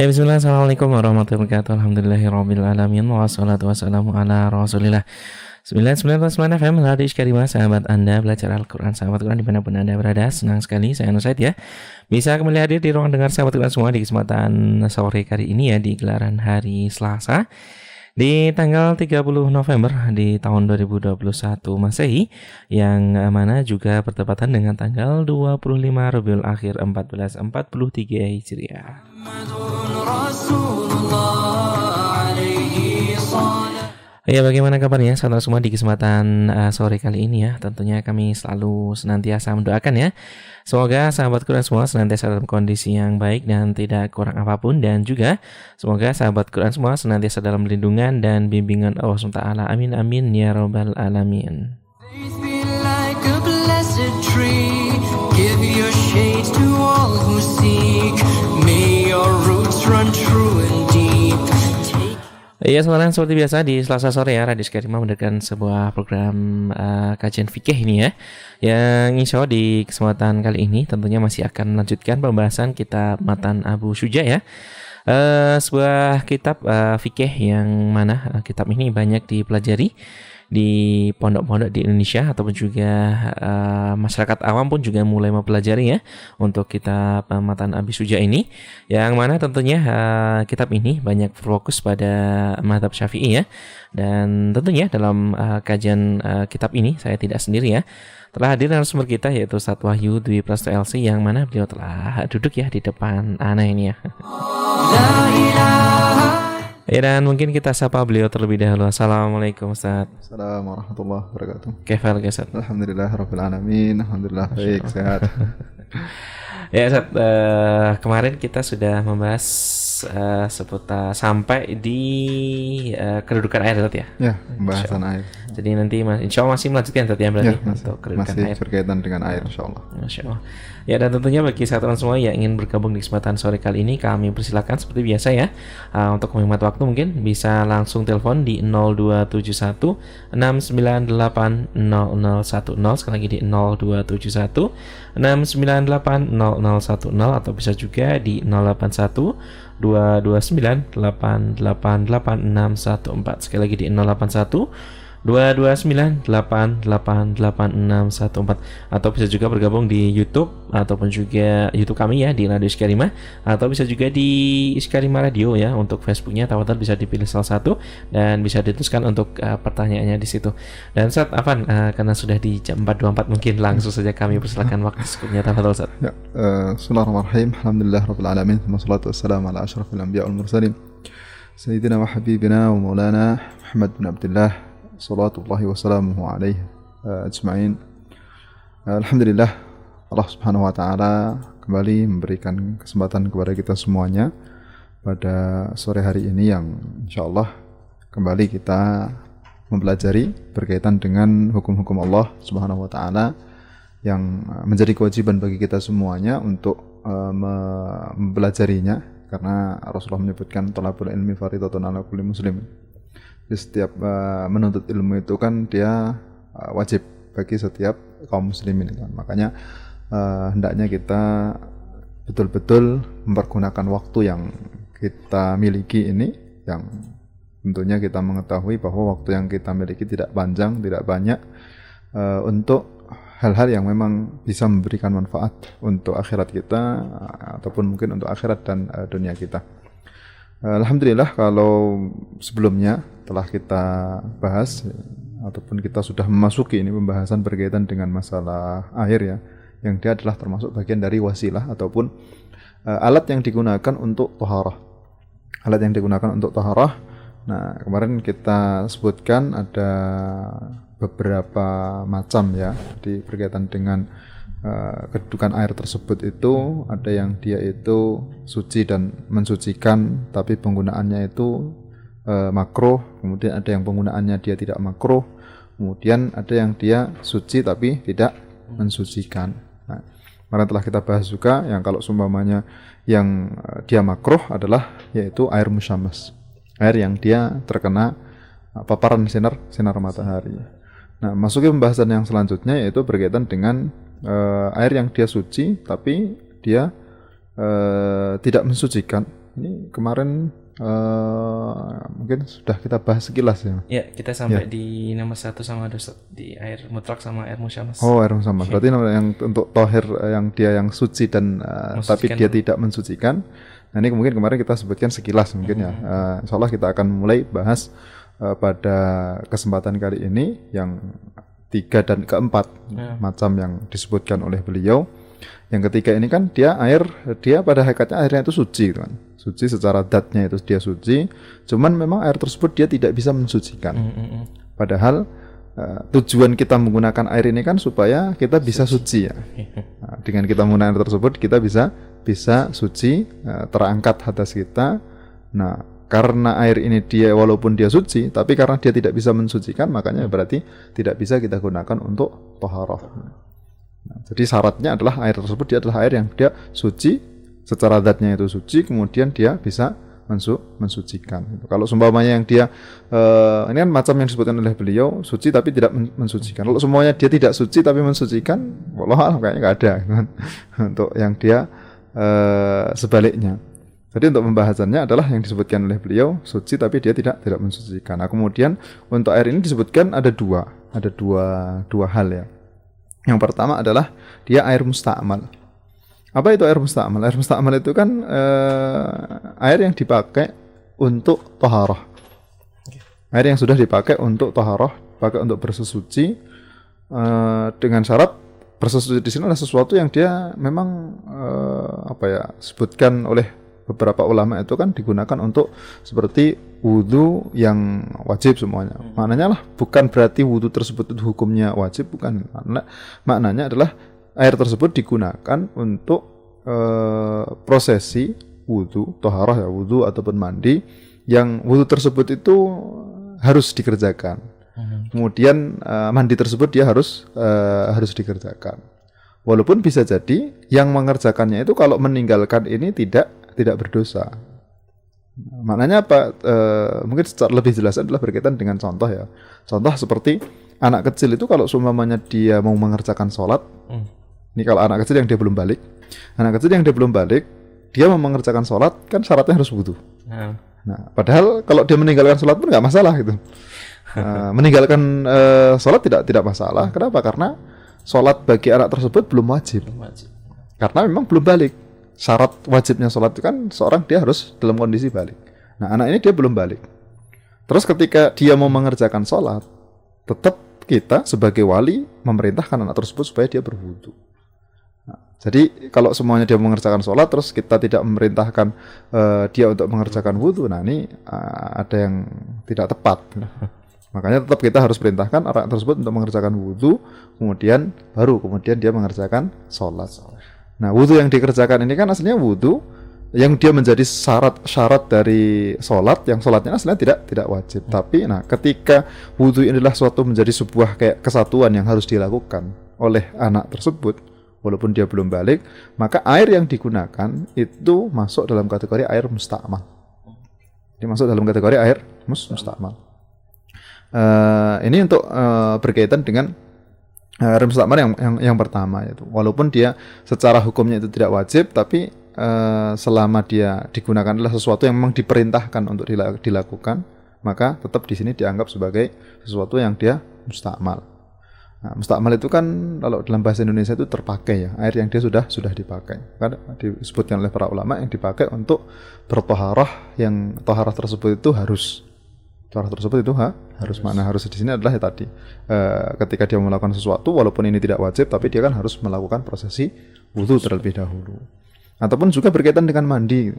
Ya bismillah, Assalamualaikum warahmatullahi wabarakatuh. Alhamdulillahirrahmanirrahim Wassalatu wassalamu ala rasulillah. 99.9 FM Radis Karimah Sahabat Anda belajar Al-Quran Sahabat Quran di mana pun Anda berada. Senang sekali saya Nusaid ya. Bisa kembali hadir di ruang dengar sahabat Quran semua Di kesempatan sore kali ini ya Di gelaran hari Selasa di tanggal 30 November di tahun 2021 Masehi yang mana juga bertepatan dengan tanggal 25 Rabiul Akhir 1443 Hijriah. Ya bagaimana kabarnya saudara semua di kesempatan uh, sore kali ini ya? Tentunya kami selalu senantiasa mendoakan ya. Semoga sahabat Quran semua senantiasa dalam kondisi yang baik dan tidak kurang apa pun. Dan juga semoga sahabat Quran semua senantiasa dalam lindungan dan bimbingan Allah SWT Amin amin ya robbal alamin Iya sebenarnya seperti biasa di Selasa sore ya Radio Karima mendapatkan sebuah program uh, kajian fikih ini ya Yang insya Allah di kesempatan kali ini tentunya masih akan melanjutkan pembahasan kitab Matan Abu Suja ya. Uh, Sebuah kitab uh, fikih yang mana uh, kitab ini banyak dipelajari di pondok-pondok di Indonesia ataupun juga uh, masyarakat awam pun juga mulai mempelajari ya untuk kitab uh, Matan Abi Suja ini yang mana tentunya uh, kitab ini banyak fokus pada madhab syafi'i ya dan tentunya dalam uh, kajian uh, kitab ini saya tidak sendiri ya telah hadir narasumber kita yaitu Ustaz Wahyu Dwi Prasto LC yang mana beliau telah duduk ya di depan Ana ini ya. Ya dan mungkin kita sapa beliau terlebih dahulu. Assalamualaikum Ustaz. Assalamualaikum warahmatullahi wabarakatuh. Kefal Ustaz. Alhamdulillah rabbil alamin. Alhamdulillah baik sehat. ya Ustaz, uh, kemarin kita sudah membahas uh, seputar sampai di uh, kedudukan air Ustaz ya. Ya, pembahasan air. Jadi nanti insya Allah masih melanjutkan Ustaz ya berarti ya, masih, untuk kedudukan masih air. berkaitan dengan air insya Allah. Masya Allah. Ya dan tentunya bagi sahabat semua yang ingin bergabung di kesempatan sore kali ini kami persilakan seperti biasa ya uh, untuk menghemat waktu mungkin bisa langsung telepon di 0271 698 0010 sekali lagi di 0271 698 0010 atau bisa juga di 081 229 888 sekali lagi di 081 229888614 atau bisa juga bergabung di YouTube ataupun juga YouTube kami ya di Radio Iskarima atau bisa juga di Iskarima Radio ya untuk Facebooknya Tawatar bisa dipilih salah satu dan bisa dituliskan untuk uh, pertanyaannya di situ. Dan saat Afan uh, karena sudah di jam 4.24 mungkin langsung saja kami persilakan waktu sekutnya Tawatar Ustaz ya, uh, Bismillahirrahmanirrahim. Alhamdulillah Rabbil Alamin. Wassalatu wal mursalin. Sayyidina wa habibina wa maulana Muhammad bin Abdullah salawatullahi wassalamuhu alaihi ajma'in. Alhamdulillah Allah subhanahu wa ta'ala kembali memberikan kesempatan kepada kita semuanya pada sore hari ini yang insya Allah kembali kita mempelajari berkaitan dengan hukum-hukum Allah subhanahu wa ta'ala yang menjadi kewajiban bagi kita semuanya untuk uh, mempelajarinya. Karena Rasulullah menyebutkan talabul ilmi faridatun ala kulli muslim di setiap uh, menuntut ilmu itu kan dia uh, wajib bagi setiap kaum muslimin kan. Makanya uh, hendaknya kita betul-betul mempergunakan waktu yang kita miliki ini yang tentunya kita mengetahui bahwa waktu yang kita miliki tidak panjang, tidak banyak uh, untuk hal-hal yang memang bisa memberikan manfaat untuk akhirat kita ataupun mungkin untuk akhirat dan uh, dunia kita. Alhamdulillah kalau sebelumnya telah kita bahas ataupun kita sudah memasuki ini pembahasan berkaitan dengan masalah air ya yang dia adalah termasuk bagian dari wasilah ataupun uh, alat yang digunakan untuk toharah. Alat yang digunakan untuk toharah. Nah kemarin kita sebutkan ada beberapa macam ya di berkaitan dengan uh, kedudukan air tersebut itu. Ada yang dia itu suci dan mensucikan tapi penggunaannya itu uh, makruh, kemudian ada yang penggunaannya dia tidak makruh, kemudian ada yang dia suci tapi tidak mensucikan. Nah, kemarin telah kita bahas juga yang kalau sumpamanya yang uh, dia makruh adalah yaitu air musyamas, air yang dia terkena uh, paparan sinar sinar matahari. Nah, masuki pembahasan yang selanjutnya yaitu berkaitan dengan uh, air yang dia suci tapi dia uh, tidak mensucikan Ini kemarin uh, mungkin sudah kita bahas sekilas ya. Ya, kita sampai ya. di nomor satu sama dosa di air mutlak sama air musyamas. Oh, air musyamas. Berarti yang untuk tohir yang dia yang suci dan uh, tapi dia tidak mensucikan. Nah ini mungkin kemarin kita sebutkan sekilas mungkin ya. Uh, insya Allah kita akan mulai bahas uh, pada kesempatan kali ini yang tiga dan keempat ya. macam yang disebutkan oleh beliau. Yang ketiga ini kan dia air, dia pada hakikatnya airnya itu suci gitu kan. Suci secara datnya itu dia suci, cuman memang air tersebut dia tidak bisa mensucikan. Mm -hmm. Padahal uh, tujuan kita menggunakan air ini kan supaya kita bisa suci, ya. Nah, dengan kita menggunakan air tersebut kita bisa bisa suci, uh, terangkat hadas kita. Nah, karena air ini dia walaupun dia suci, tapi karena dia tidak bisa mensucikan, makanya berarti tidak bisa kita gunakan untuk toharoh. Nah, jadi syaratnya adalah air tersebut dia adalah air yang dia suci secara zatnya itu suci, kemudian dia bisa mensu mensucikan. Kalau seumpamanya yang dia uh, ini kan macam yang disebutkan oleh beliau suci tapi tidak mensucikan. Kalau semuanya dia tidak suci tapi mensucikan, Allah kayaknya nggak ada kan? untuk yang dia uh, sebaliknya. Jadi untuk pembahasannya adalah yang disebutkan oleh beliau suci tapi dia tidak tidak mensucikan. Nah kemudian untuk air ini disebutkan ada dua, ada dua dua hal ya. Yang pertama adalah dia air musta'mal. Apa itu air musta'mal? Air musta'mal itu kan uh, air yang dipakai untuk toharoh. Air yang sudah dipakai untuk toharoh, pakai untuk bersesuci uh, dengan syarat bersesuci di sini adalah sesuatu yang dia memang uh, apa ya sebutkan oleh beberapa ulama itu kan digunakan untuk seperti wudhu yang wajib semuanya. Hmm. Maknanya lah bukan berarti wudhu tersebut itu hukumnya wajib, bukan. Makna, maknanya adalah air tersebut digunakan untuk uh, prosesi wudhu, toharah ya wudhu ataupun mandi yang wudhu tersebut itu harus dikerjakan. Hmm. Kemudian uh, mandi tersebut dia harus uh, harus dikerjakan. Walaupun bisa jadi yang mengerjakannya itu kalau meninggalkan ini tidak tidak berdosa. Maknanya apa? E, mungkin secara lebih jelas adalah berkaitan dengan contoh ya. Contoh seperti anak kecil itu kalau seumpamanya dia mau mengerjakan sholat, hmm. Ini kalau anak kecil yang dia belum balik, anak kecil yang dia belum balik, dia mau mengerjakan sholat kan syaratnya harus wudhu. Hmm. Nah, padahal kalau dia meninggalkan sholat pun nggak masalah gitu. uh, meninggalkan uh, sholat tidak tidak masalah. Kenapa? Karena sholat bagi anak tersebut belum wajib. Belum wajib. Karena memang belum balik syarat wajibnya sholat itu kan seorang dia harus dalam kondisi balik. Nah anak ini dia belum balik. Terus ketika dia mau mengerjakan sholat, tetap kita sebagai wali memerintahkan anak tersebut supaya dia berwudu. Jadi kalau semuanya dia mengerjakan sholat, terus kita tidak memerintahkan uh, dia untuk mengerjakan wudhu, nah ini uh, ada yang tidak tepat. Makanya tetap kita harus perintahkan anak tersebut untuk mengerjakan wudhu, kemudian baru kemudian dia mengerjakan sholat. Nah, wudhu yang dikerjakan ini kan aslinya wudhu yang dia menjadi syarat-syarat dari sholat yang sholatnya aslinya tidak tidak wajib. Hmm. Tapi nah ketika wudhu ini adalah suatu menjadi sebuah kayak kesatuan yang harus dilakukan oleh anak tersebut, walaupun dia belum balik, maka air yang digunakan itu masuk dalam kategori air mustakmal. Ini masuk dalam kategori air mus mustakmal. Uh, ini untuk uh, berkaitan dengan uh, rem musta'mal yang, yang yang pertama itu walaupun dia secara hukumnya itu tidak wajib tapi uh, selama dia digunakan adalah sesuatu yang memang diperintahkan untuk dilakukan maka tetap di sini dianggap sebagai sesuatu yang dia mustakmal. Nah, mustakmal itu kan kalau dalam bahasa Indonesia itu terpakai ya, air yang dia sudah sudah dipakai. Kan disebutkan oleh para ulama yang dipakai untuk bertoharah yang toharah tersebut itu harus. Cara tersebut itu ha, harus, mana harus di sini adalah ya tadi e, ketika dia melakukan sesuatu walaupun ini tidak wajib tapi dia kan harus melakukan prosesi wudhu terlebih dahulu. Ataupun juga berkaitan dengan mandi.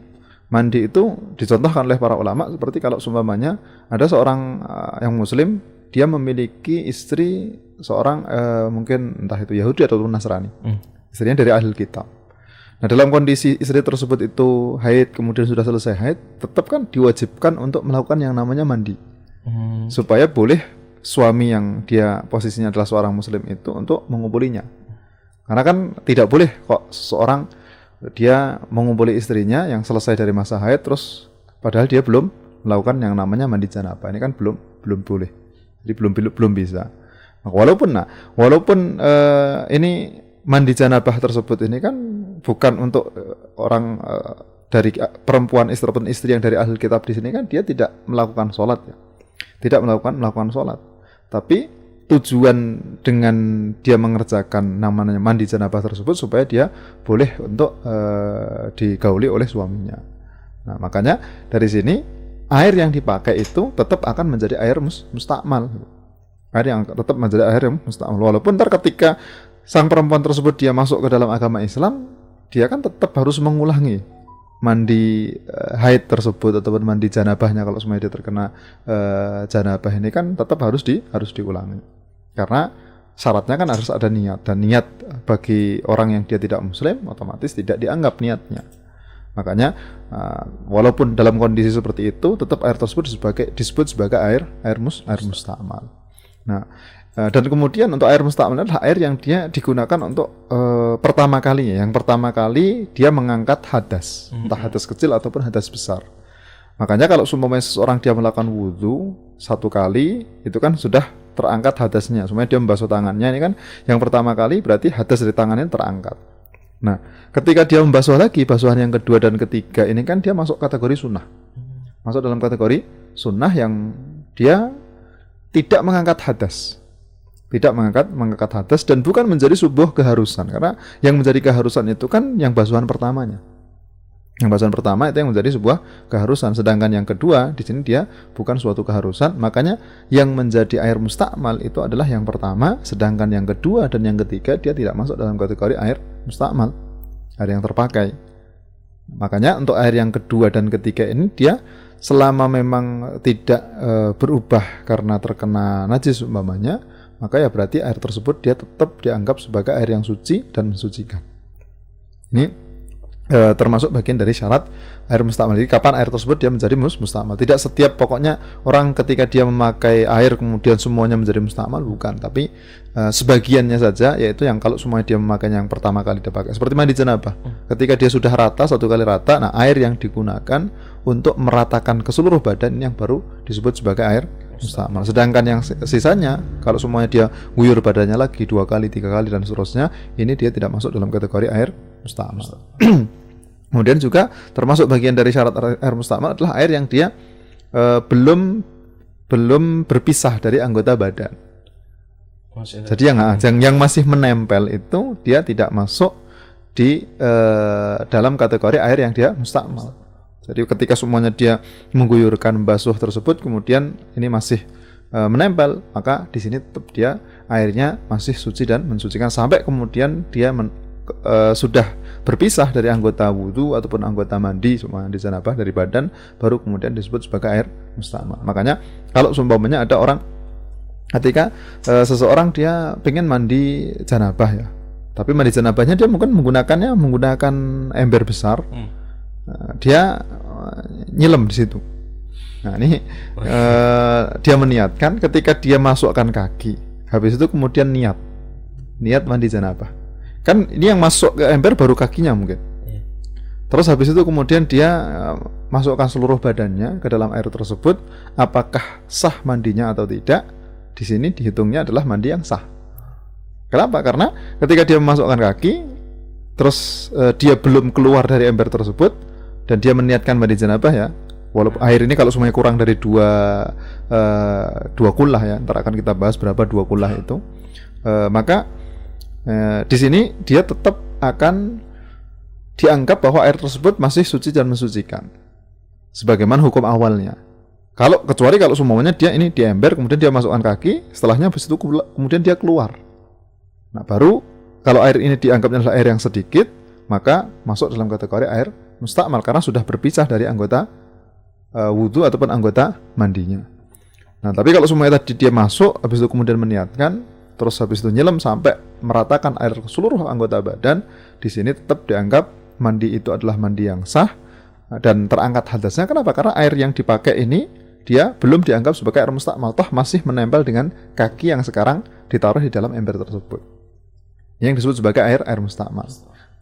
Mandi itu dicontohkan oleh para ulama seperti kalau seumpamanya ada seorang uh, yang muslim dia memiliki istri seorang uh, mungkin entah itu Yahudi atau Nasrani hmm. istrinya dari ahli kitab Nah dalam kondisi istri tersebut itu haid kemudian sudah selesai haid, tetap kan diwajibkan untuk melakukan yang namanya mandi, hmm. supaya boleh suami yang dia posisinya adalah seorang muslim itu untuk mengumpulinya. Karena kan tidak boleh kok seorang dia mengumpuli istrinya yang selesai dari masa haid terus padahal dia belum melakukan yang namanya mandi janabah. Ini kan belum belum boleh. Jadi belum belum bisa. Nah, walaupun nah, walaupun uh, ini mandi janabah tersebut ini kan bukan untuk uh, orang uh, dari perempuan istri istri yang dari ahli kitab di sini kan dia tidak melakukan sholat ya. Tidak melakukan melakukan sholat. Tapi tujuan dengan dia mengerjakan namanya mandi janabah tersebut supaya dia boleh untuk uh, digauli oleh suaminya. Nah, makanya dari sini air yang dipakai itu tetap akan menjadi air mus mustakmal. Air yang tetap menjadi air yang mustakmal. Walaupun ntar ketika sang perempuan tersebut dia masuk ke dalam agama Islam, dia kan tetap harus mengulangi mandi uh, haid tersebut ataupun mandi janabahnya kalau semuanya dia terkena uh, janabah ini kan tetap harus di harus diulangi karena syaratnya kan harus ada niat dan niat bagi orang yang dia tidak muslim otomatis tidak dianggap niatnya makanya uh, walaupun dalam kondisi seperti itu tetap air tersebut sebagai disebut sebagai air air mus air mustamal nah Eh, dan kemudian untuk air mustakmal adalah air yang dia digunakan untuk uh, pertama kalinya. Yang pertama kali dia mengangkat hadas, hmm. entah hadas kecil ataupun hadas besar. Makanya kalau seumpamanya seseorang dia melakukan wudhu satu kali, itu kan sudah terangkat hadasnya. Semuanya dia membasuh tangannya ini kan yang pertama kali berarti hadas dari tangannya terangkat. Nah, ketika dia membasuh lagi, basuhan yang kedua dan ketiga ini kan dia masuk kategori sunnah. Masuk dalam kategori sunnah yang dia tidak mengangkat hadas. Tidak mengangkat mengangkat hadas dan bukan menjadi sebuah keharusan. Karena yang menjadi keharusan itu kan yang basuhan pertamanya yang basuhan pertama itu yang menjadi sebuah keharusan. Sedangkan yang kedua di sini dia bukan suatu keharusan. Makanya yang menjadi air mustakmal itu adalah yang pertama. Sedangkan yang kedua dan yang ketiga dia tidak masuk dalam kategori air mustakmal. Air yang terpakai. Makanya untuk air yang kedua dan ketiga ini dia selama memang tidak e, berubah karena terkena najis umpamanya maka ya berarti air tersebut dia tetap dianggap sebagai air yang suci dan mensucikan. Ini e, termasuk bagian dari syarat air mustakmal. Jadi kapan air tersebut dia menjadi mus mustakmal? Tidak setiap pokoknya orang ketika dia memakai air kemudian semuanya menjadi mustakmal bukan, tapi e, sebagiannya saja yaitu yang kalau semuanya dia memakainya yang pertama kali dia pakai. Seperti mandi janabah. Ketika dia sudah rata satu kali rata, nah air yang digunakan untuk meratakan ke seluruh badan yang baru disebut sebagai air mustakmal. Sedangkan yang sisanya kalau semuanya dia guyur badannya lagi dua kali, tiga kali dan seterusnya, ini dia tidak masuk dalam kategori air mustakmal. Kemudian juga termasuk bagian dari syarat air mustakmal adalah air yang dia uh, belum belum berpisah dari anggota badan. Jadi yang, yang yang masih menempel itu dia tidak masuk di uh, dalam kategori air yang dia mustakmal. Jadi ketika semuanya dia mengguyurkan basuh tersebut, kemudian ini masih e, menempel, maka di sini tetap dia airnya masih suci dan mensucikan sampai kemudian dia men, e, sudah berpisah dari anggota wudhu ataupun anggota mandi semua di janabah dari badan, baru kemudian disebut sebagai air mustamal. Makanya kalau sumpamanya ada orang ketika e, seseorang dia pengen mandi janabah ya, tapi mandi janabahnya dia mungkin menggunakannya menggunakan ember besar. Hmm Nah, dia uh, nyelam di situ. Nah ini uh, dia meniatkan ketika dia masukkan kaki, habis itu kemudian niat, niat mandi janabah. Kan ini yang masuk ke ember baru kakinya mungkin. Iya. Terus habis itu kemudian dia uh, masukkan seluruh badannya ke dalam air tersebut, apakah sah mandinya atau tidak? Di sini dihitungnya adalah mandi yang sah. Kenapa? Karena ketika dia memasukkan kaki, terus uh, dia belum keluar dari ember tersebut, dan dia meniatkan mandi janabah ya walaupun air ini kalau semuanya kurang dari dua uh, dua kulah ya ntar akan kita bahas berapa dua kulah itu uh, maka uh, di sini dia tetap akan dianggap bahwa air tersebut masih suci dan mensucikan. Sebagaimana hukum awalnya. Kalau kecuali kalau semuanya dia ini di ember kemudian dia masukkan kaki setelahnya habis itu kemudian dia keluar. Nah baru kalau air ini dianggapnya adalah air yang sedikit maka masuk dalam kategori air mustakmal karena sudah berpisah dari anggota uh, wudhu ataupun anggota mandinya. Nah, tapi kalau semuanya tadi dia masuk, habis itu kemudian meniatkan, terus habis itu nyelam sampai meratakan air ke seluruh anggota badan, di sini tetap dianggap mandi itu adalah mandi yang sah dan terangkat hadasnya. Kenapa? Karena air yang dipakai ini dia belum dianggap sebagai air mustakmal, toh masih menempel dengan kaki yang sekarang ditaruh di dalam ember tersebut. Yang disebut sebagai air air mustakmal.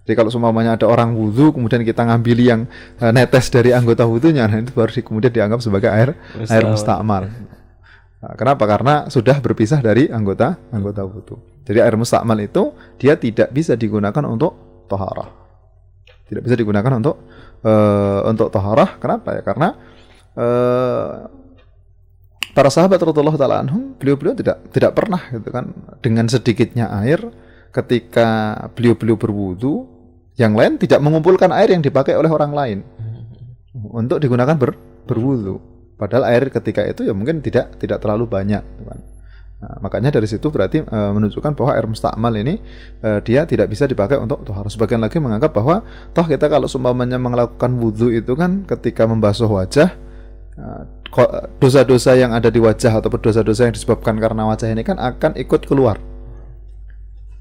Jadi kalau semuanya ada orang wudhu, kemudian kita ngambil yang uh, netes dari anggota wudhunya, nah itu baru di, kemudian dianggap sebagai air Mustakmal. air mustakmal. Nah, kenapa? Karena sudah berpisah dari anggota anggota wudhu. Jadi air mustakmal itu dia tidak bisa digunakan untuk toharah. Tidak bisa digunakan untuk uh, untuk taharah. Kenapa ya? Karena uh, para sahabat Rasulullah taala anhum beliau-beliau tidak tidak pernah gitu kan dengan sedikitnya air ketika beliau-beliau berwudu yang lain tidak mengumpulkan air yang dipakai oleh orang lain untuk digunakan ber, berwudu padahal air ketika itu ya mungkin tidak tidak terlalu banyak kan. Nah, makanya dari situ berarti e, menunjukkan bahwa air mustakmal ini e, dia tidak bisa dipakai untuk harus Sebagian lagi menganggap bahwa toh kita kalau seumpamanya melakukan wudhu itu kan ketika membasuh wajah e, dosa-dosa yang ada di wajah atau dosa-dosa yang disebabkan karena wajah ini kan akan ikut keluar.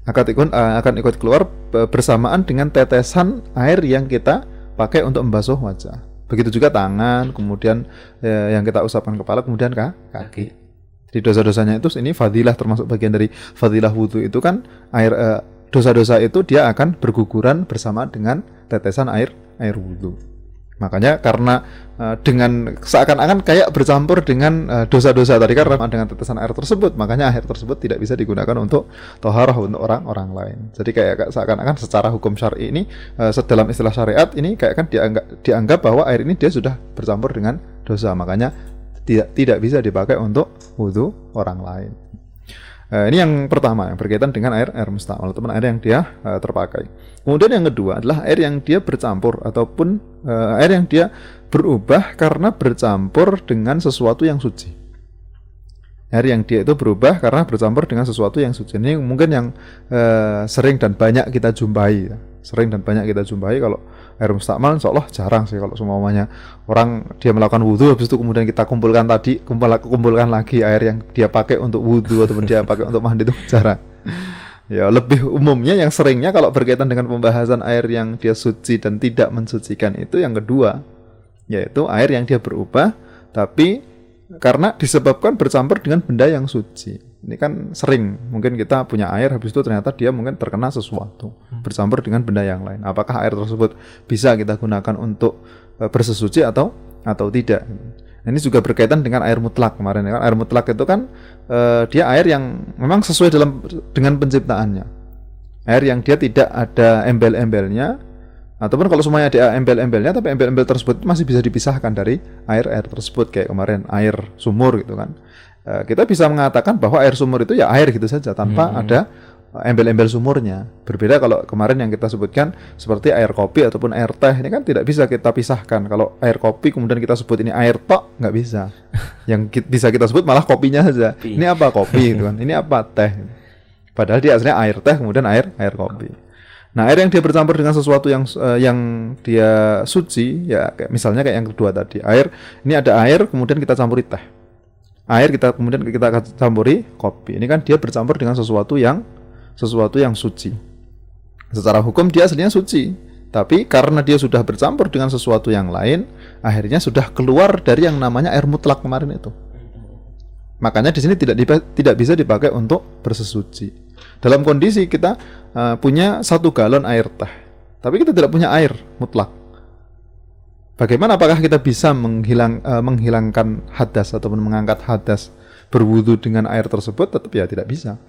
Akan ikut uh, akan ikut keluar bersamaan dengan tetesan air yang kita pakai untuk membasuh wajah begitu juga tangan kemudian ya, yang kita usapkan kepala kemudian kaki. Jadi dosa-dosanya itu ini fadilah termasuk bagian dari fadilah wudhu itu kan air uh, dosa-dosa itu dia akan berguguran bersama dengan tetesan air air wudhu Makanya karena uh, dengan seakan-akan kayak bercampur dengan uh, dosa-dosa tadi karena dengan tetesan air tersebut, makanya air tersebut tidak bisa digunakan untuk toharah untuk orang-orang lain. Jadi kayak seakan-akan secara hukum syar'i ini uh, istilah syariat ini kayak kan dianggap dianggap bahwa air ini dia sudah bercampur dengan dosa, makanya tidak tidak bisa dipakai untuk wudhu orang lain. Uh, ini yang pertama yang berkaitan dengan air air musta'mal, teman air yang dia uh, terpakai. Kemudian yang kedua adalah air yang dia bercampur ataupun uh, air yang dia berubah karena bercampur dengan sesuatu yang suci. Air yang dia itu berubah karena bercampur dengan sesuatu yang suci. Ini mungkin yang uh, sering dan banyak kita jumpai, sering dan banyak kita jumpai kalau air mustakmal insya Allah jarang sih kalau semuanya orang dia melakukan wudhu habis itu kemudian kita kumpulkan tadi kumpul kumpulkan lagi air yang dia pakai untuk wudhu ataupun dia pakai untuk mandi itu jarang. Ya lebih umumnya yang seringnya kalau berkaitan dengan pembahasan air yang dia suci dan tidak mensucikan itu yang kedua yaitu air yang dia berubah tapi karena disebabkan bercampur dengan benda yang suci ini kan sering. Mungkin kita punya air habis itu ternyata dia mungkin terkena sesuatu hmm. bercampur dengan benda yang lain. Apakah air tersebut bisa kita gunakan untuk uh, bersesuci atau atau tidak? Ini juga berkaitan dengan air mutlak kemarin. Kan air mutlak itu kan uh, dia air yang memang sesuai dalam dengan penciptaannya. Air yang dia tidak ada embel-embelnya ataupun kalau semuanya ada embel-embelnya tapi embel-embel tersebut masih bisa dipisahkan dari air-air tersebut kayak kemarin air sumur gitu kan. Eh, kita bisa mengatakan bahwa air sumur itu ya air gitu saja tanpa hmm. ada embel-embel sumurnya. Berbeda kalau kemarin yang kita sebutkan seperti air kopi ataupun air teh ini kan tidak bisa kita pisahkan. Kalau air kopi kemudian kita sebut ini air tok nggak bisa. yang bisa kita sebut malah kopinya saja. Ini apa kopi itu kan? Ini apa teh? Padahal dia aslinya air teh kemudian air air kopi. Nah, air yang dia bercampur dengan sesuatu yang uh, yang dia suci ya kayak misalnya kayak yang kedua tadi. Air ini ada air kemudian kita campuri teh air kita kemudian kita campuri kopi. Ini kan dia bercampur dengan sesuatu yang sesuatu yang suci. Secara hukum dia aslinya suci, tapi karena dia sudah bercampur dengan sesuatu yang lain, akhirnya sudah keluar dari yang namanya air mutlak kemarin itu. Makanya di sini tidak tidak bisa dipakai untuk bersesuci. Dalam kondisi kita uh, punya satu galon air teh, tapi kita tidak punya air mutlak. Bagaimana apakah kita bisa menghilang uh, menghilangkan hadas ataupun mengangkat hadas berwudu dengan air tersebut? Tetap ya tidak bisa.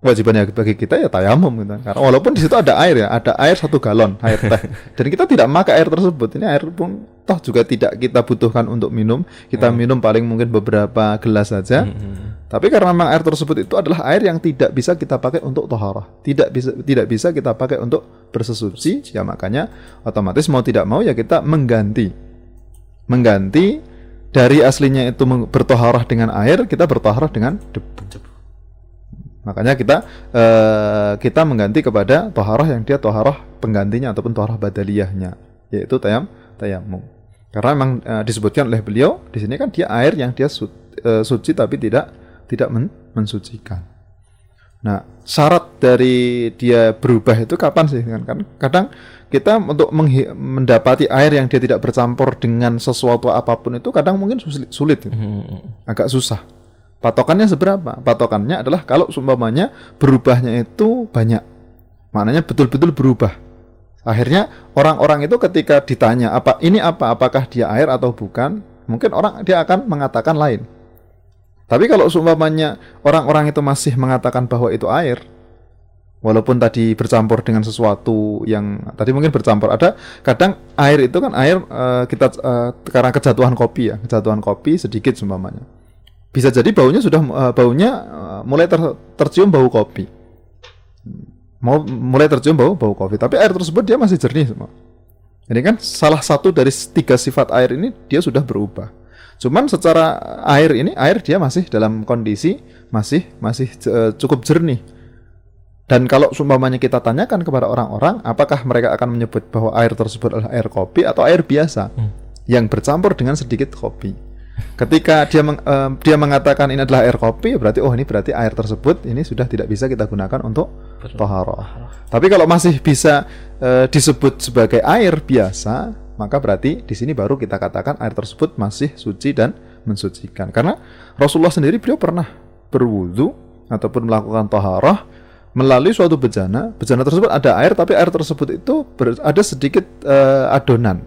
Wajibannya bagi kita ya tayamum gitu. Karena walaupun di situ ada air ya, ada air satu galon air teh. Dan kita tidak memakai air tersebut. Ini air pun toh juga tidak kita butuhkan untuk minum. Kita hmm. minum paling mungkin beberapa gelas saja. Hmm. Tapi karena memang air tersebut itu adalah air yang tidak bisa kita pakai untuk toharah, tidak bisa tidak bisa kita pakai untuk bersesuci, ya makanya otomatis mau tidak mau ya kita mengganti, mengganti dari aslinya itu bertoharah dengan air, kita bertoharah dengan debu. Makanya kita uh, kita mengganti kepada toharah yang dia toharah penggantinya ataupun toharah badaliyahnya, yaitu tayam tayamum. Karena memang uh, disebutkan oleh beliau di sini kan dia air yang dia su, uh, suci tapi tidak tidak men mensucikan. Nah, syarat dari dia berubah itu kapan sih? Kan kadang kita untuk mendapati air yang dia tidak bercampur dengan sesuatu apa pun itu kadang mungkin sulit, sulit gitu. hmm. agak susah. Patokannya seberapa? Patokannya adalah kalau seumpamanya berubahnya itu banyak, maknanya betul-betul berubah. Akhirnya orang-orang itu ketika ditanya apa ini apa, apakah dia air atau bukan, mungkin orang dia akan mengatakan lain. Tapi kalau seumpamanya orang-orang itu masih mengatakan bahwa itu air, walaupun tadi bercampur dengan sesuatu yang tadi mungkin bercampur ada kadang air itu kan air uh, kita uh, karena kejatuhan kopi ya kejatuhan kopi sedikit seumpamanya. Bisa jadi baunya sudah uh, baunya uh, mulai ter, tercium bau kopi. Mau mulai tercium bau bau kopi tapi air tersebut dia masih jernih semua. Ini kan salah satu dari tiga sifat air ini dia sudah berubah cuman secara air ini air dia masih dalam kondisi masih masih uh, cukup jernih dan kalau sumpamanya kita tanyakan kepada orang-orang, apakah mereka akan menyebut bahwa air tersebut adalah air kopi atau air biasa hmm. yang bercampur dengan sedikit kopi? Ketika dia meng, uh, dia mengatakan ini adalah air kopi, berarti oh ini berarti air tersebut ini sudah tidak bisa kita gunakan untuk toharoh. Tapi kalau masih bisa uh, disebut sebagai air biasa, maka berarti di sini baru kita katakan air tersebut masih suci dan mensucikan. Karena Rasulullah sendiri beliau pernah berwudu ataupun melakukan toharoh melalui suatu bejana, bejana tersebut ada air, tapi air tersebut itu ber, ada sedikit uh, adonan.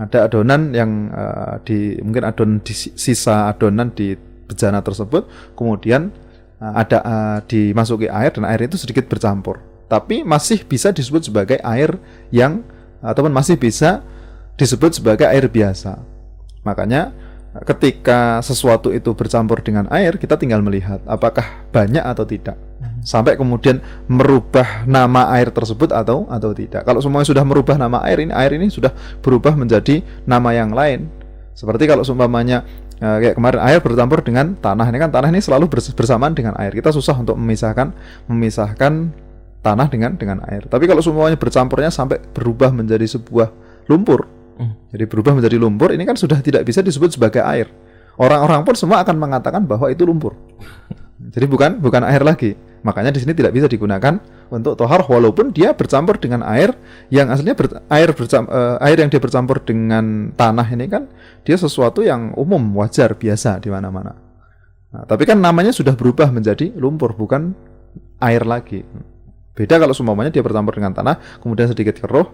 Ada adonan yang uh, di mungkin adonan di sisa adonan di bejana tersebut, kemudian uh, ada uh, dimasuki air dan air itu sedikit bercampur. Tapi masih bisa disebut sebagai air yang ataupun masih bisa disebut sebagai air biasa. Makanya ketika sesuatu itu bercampur dengan air, kita tinggal melihat apakah banyak atau tidak. Sampai kemudian merubah nama air tersebut atau atau tidak. Kalau semuanya sudah merubah nama air ini, air ini sudah berubah menjadi nama yang lain. Seperti kalau seumpamanya eh, kayak kemarin air bercampur dengan tanah ini kan tanah ini selalu bersamaan dengan air. Kita susah untuk memisahkan memisahkan tanah dengan dengan air. Tapi kalau semuanya bercampurnya sampai berubah menjadi sebuah lumpur, Hmm. Jadi berubah menjadi lumpur ini kan sudah tidak bisa disebut sebagai air. Orang-orang pun semua akan mengatakan bahwa itu lumpur. Jadi bukan bukan air lagi. Makanya di sini tidak bisa digunakan untuk tohar walaupun dia bercampur dengan air yang aslinya ber, air bercam, uh, air yang dia bercampur dengan tanah ini kan dia sesuatu yang umum wajar biasa di mana-mana. Nah, tapi kan namanya sudah berubah menjadi lumpur bukan air lagi. Beda kalau semuanya dia bercampur dengan tanah kemudian sedikit keruh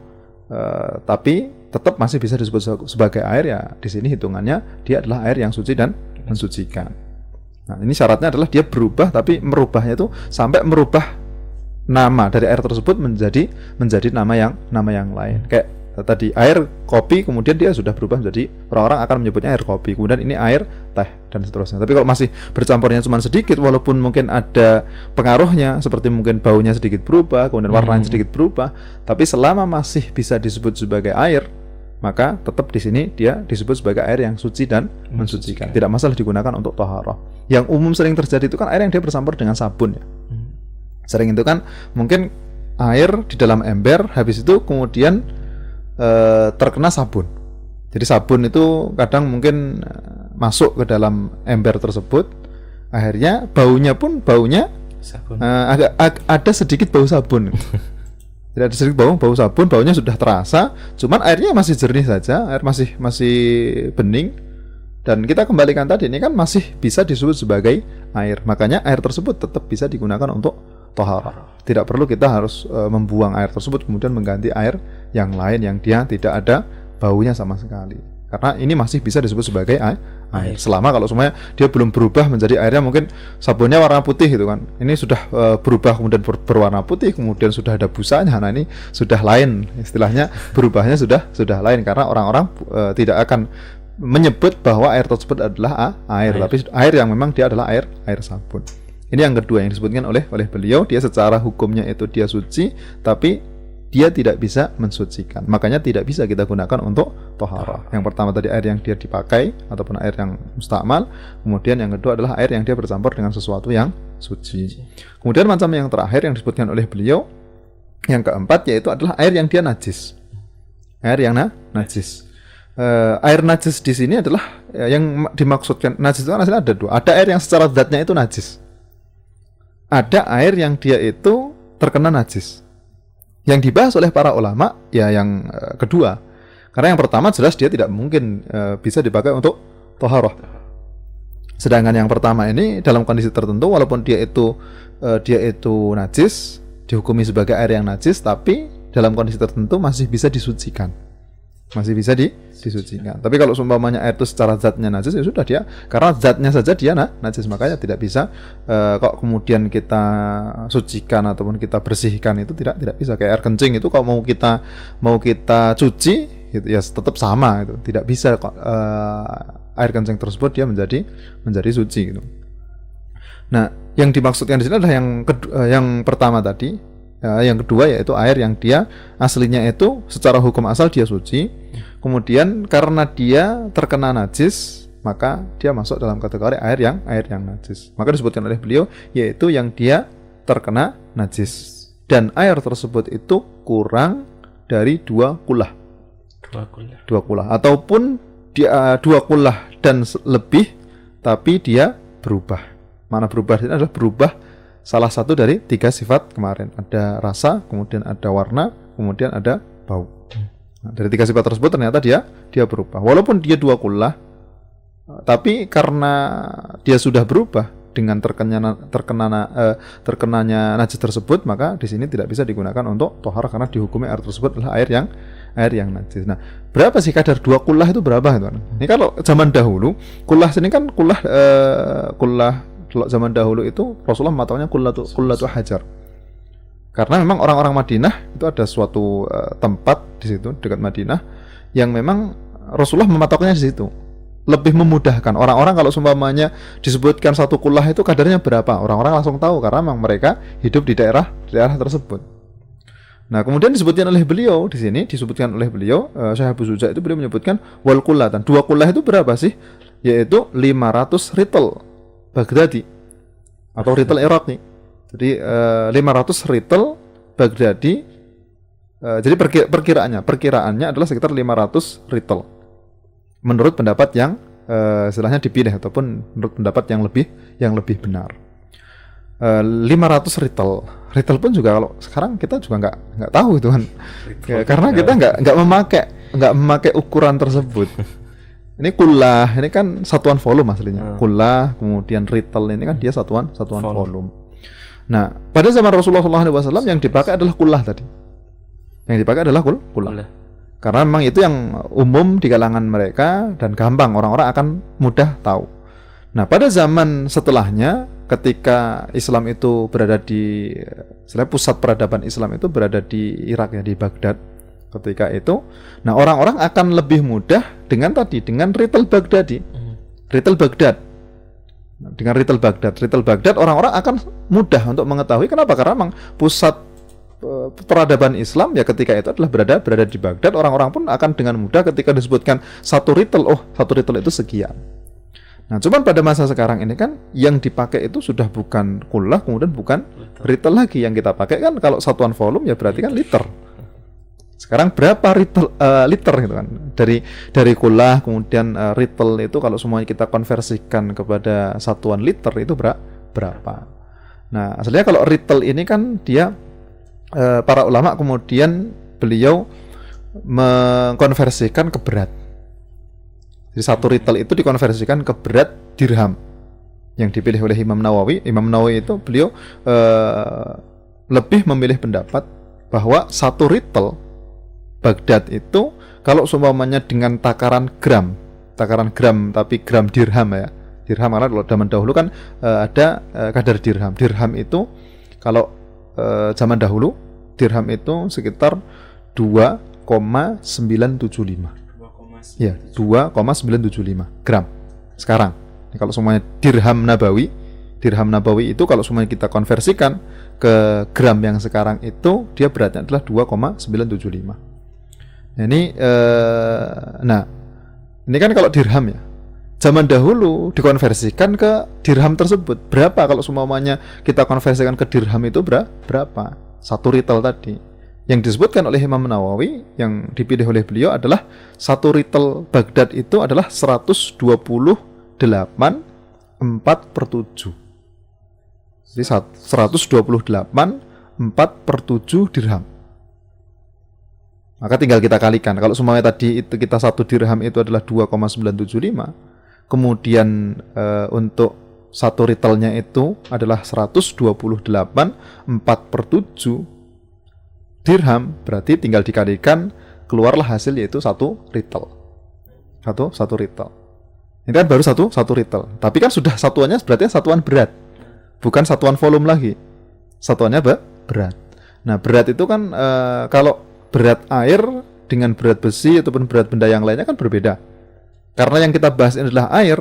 uh, tapi tetap masih bisa disebut sebagai air ya di sini hitungannya dia adalah air yang suci dan mensucikan. Nah, ini syaratnya adalah dia berubah tapi merubahnya itu sampai merubah nama dari air tersebut menjadi menjadi nama yang nama yang lain. Kayak tadi air kopi kemudian dia sudah berubah menjadi orang-orang akan menyebutnya air kopi kemudian ini air teh dan seterusnya. Tapi kalau masih bercampurnya cuma sedikit walaupun mungkin ada pengaruhnya seperti mungkin baunya sedikit berubah kemudian warnanya hmm. sedikit berubah tapi selama masih bisa disebut sebagai air maka tetap di sini dia disebut sebagai air yang suci dan mensucikan. Tidak masalah digunakan untuk toharoh. Yang umum sering terjadi itu kan air yang dia bercampur dengan sabun ya. Hmm. sering itu kan mungkin air di dalam ember habis itu kemudian uh, terkena sabun. Jadi sabun itu kadang mungkin uh, masuk ke dalam ember tersebut, akhirnya baunya pun baunya sabun. Uh, agak ag ada sedikit bau sabun. Tidak ada sedikit bau bau sabun, baunya sudah terasa, cuman airnya masih jernih saja, air masih masih bening. Dan kita kembalikan tadi ini kan masih bisa disebut sebagai air. Makanya air tersebut tetap bisa digunakan untuk tohara. Tidak perlu kita harus uh, membuang air tersebut kemudian mengganti air yang lain yang dia tidak ada baunya sama sekali. Karena ini masih bisa disebut sebagai air. air. Selama kalau semuanya dia belum berubah menjadi airnya mungkin sabunnya warna putih gitu kan. Ini sudah uh, berubah kemudian ber berwarna putih, kemudian sudah ada busanya. Nah, ini sudah lain istilahnya berubahnya sudah sudah lain karena orang-orang uh, tidak akan menyebut bahwa air tersebut adalah air, air, tapi air yang memang dia adalah air air sabun. Ini yang kedua yang disebutkan oleh oleh beliau, dia secara hukumnya itu dia suci, tapi dia tidak bisa mensucikan. Makanya tidak bisa kita gunakan untuk tohara. Yang pertama tadi air yang dia dipakai ataupun air yang mustakmal. Kemudian yang kedua adalah air yang dia bercampur dengan sesuatu yang suci. Kemudian macam yang terakhir yang disebutkan oleh beliau, yang keempat yaitu adalah air yang dia najis. Air yang na najis. Uh, air najis di sini adalah uh, yang dimaksudkan najis itu kan ada dua. Ada air yang secara zatnya itu najis. Ada air yang dia itu terkena najis yang dibahas oleh para ulama ya yang uh, kedua. Karena yang pertama jelas dia tidak mungkin uh, bisa dipakai untuk toharoh. Sedangkan yang pertama ini dalam kondisi tertentu walaupun dia itu uh, dia itu najis, dihukumi sebagai air yang najis tapi dalam kondisi tertentu masih bisa disucikan. Masih bisa di, disucikan. Tapi kalau seumpamanya air itu secara zatnya najis ya sudah dia karena zatnya saja dia nah, najis makanya tidak bisa uh, kok kemudian kita sucikan ataupun kita bersihkan itu tidak tidak bisa kayak air kencing itu kalau mau kita mau kita cuci gitu ya tetap sama itu tidak bisa kok uh, air kencing tersebut dia menjadi menjadi suci gitu. Nah, yang dimaksudkan di sini adalah yang kedua, uh, yang pertama tadi Ya, yang kedua yaitu air yang dia aslinya itu secara hukum asal dia suci. Kemudian karena dia terkena najis, maka dia masuk dalam kategori air yang air yang najis. Maka disebutkan oleh beliau yaitu yang dia terkena najis. Dan air tersebut itu kurang dari dua kulah. Dua kulah. Dua kulah ataupun dia dua kulah dan lebih tapi dia berubah. Mana berubah ini adalah berubah salah satu dari tiga sifat kemarin. Ada rasa, kemudian ada warna, kemudian ada bau. Nah, dari tiga sifat tersebut ternyata dia dia berubah. Walaupun dia dua kullah, tapi karena dia sudah berubah dengan terkena terkena eh, terkenanya najis tersebut, maka di sini tidak bisa digunakan untuk tohar karena dihukumi air tersebut adalah air yang air yang najis. Nah, berapa sih kadar dua kullah itu berapa itu? Ini kalau zaman dahulu, kullah sini kan kullah eh, kullah kalau zaman dahulu itu Rasulullah mematakannya kullatu kullatu hajar. Karena memang orang-orang Madinah itu ada suatu uh, tempat di situ dekat Madinah yang memang Rasulullah mematoknya di situ. Lebih memudahkan orang-orang kalau seumpamanya disebutkan satu kullah itu kadarnya berapa, orang-orang langsung tahu karena memang mereka hidup di daerah di daerah tersebut. Nah, kemudian disebutkan oleh beliau di sini disebutkan oleh beliau uh, Syekh Abu Suja itu beliau menyebutkan wal dan Dua kullah itu berapa sih? Yaitu 500 ritel Baghdadi atau retail Iraqi. Jadi uh, eh, 500 retail Baghdadi. Uh, jadi perkir perkiraannya, perkiraannya adalah sekitar 500 retail. Menurut pendapat yang uh, istilahnya dipilih ataupun menurut pendapat yang lebih yang lebih benar. Uh, 500 retail. Retail pun juga kalau sekarang kita juga nggak nggak tahu itu kan. Ya, karena kita nggak nggak memakai nggak memakai ukuran tersebut. Ini kulah, ini kan satuan volume aslinya. Hmm. Kulah, kemudian retail ini kan dia satuan satuan volume. volume. Nah, pada zaman Rasulullah SAW yang dipakai adalah kulah tadi. Yang dipakai adalah kul kulah. Karena memang itu yang umum di kalangan mereka dan gampang orang-orang akan mudah tahu. Nah, pada zaman setelahnya ketika Islam itu berada di pusat peradaban Islam itu berada di Irak ya di Baghdad ketika itu. Nah, orang-orang akan lebih mudah dengan tadi dengan retail Baghdadi. Hmm. Retail Baghdad. Nah, dengan retail Baghdad, retail Baghdad orang-orang akan mudah untuk mengetahui kenapa? Karena memang pusat uh, peradaban Islam ya ketika itu adalah berada berada di Baghdad, orang-orang pun akan dengan mudah ketika disebutkan satu retail, oh, satu retail itu sekian. Nah, cuman pada masa sekarang ini kan yang dipakai itu sudah bukan kulah, kemudian bukan retail lagi yang kita pakai kan kalau satuan volume ya berarti kan liter. Sekarang berapa retail, uh, liter gitu kan? Dari dari kulah kemudian uh, retail itu kalau semuanya kita konversikan kepada satuan liter itu ber berapa? Nah, aslinya kalau retail ini kan dia uh, para ulama kemudian beliau mengkonversikan ke berat. Jadi satu retail itu dikonversikan ke berat dirham yang dipilih oleh Imam Nawawi. Imam Nawawi itu beliau uh, lebih memilih pendapat bahwa satu retail Baghdad itu kalau seumpamanya dengan takaran gram, takaran gram tapi gram dirham ya. Dirham karena kalau zaman dahulu kan uh, ada uh, kadar dirham. Dirham itu kalau uh, zaman dahulu dirham itu sekitar 2,975. Ya, 2,975 gram. Sekarang kalau semuanya dirham nabawi, dirham nabawi itu kalau semuanya kita konversikan ke gram yang sekarang itu dia beratnya adalah 2,975. Ini uh, nah ini kan kalau dirham ya. Zaman dahulu dikonversikan ke dirham tersebut. Berapa kalau semuanya kita konversikan ke dirham itu berapa? Satu retail tadi. Yang disebutkan oleh Imam Nawawi yang dipilih oleh beliau adalah satu retail Baghdad itu adalah 128 4 per 7. Jadi 128 4 per 7 dirham. Maka tinggal kita kalikan. Kalau semuanya tadi itu kita satu dirham itu adalah 2,975. Kemudian e, untuk satu retailnya itu adalah 128 4 per 7 dirham. Berarti tinggal dikalikan keluarlah hasil yaitu satu retail. Satu satu ritel. Ini kan baru satu satu ritel. Tapi kan sudah satuannya berarti satuan berat. Bukan satuan volume lagi. Satuannya be berat. Nah, berat itu kan e, kalau berat air dengan berat besi ataupun berat benda yang lainnya kan berbeda. Karena yang kita bahas ini adalah air.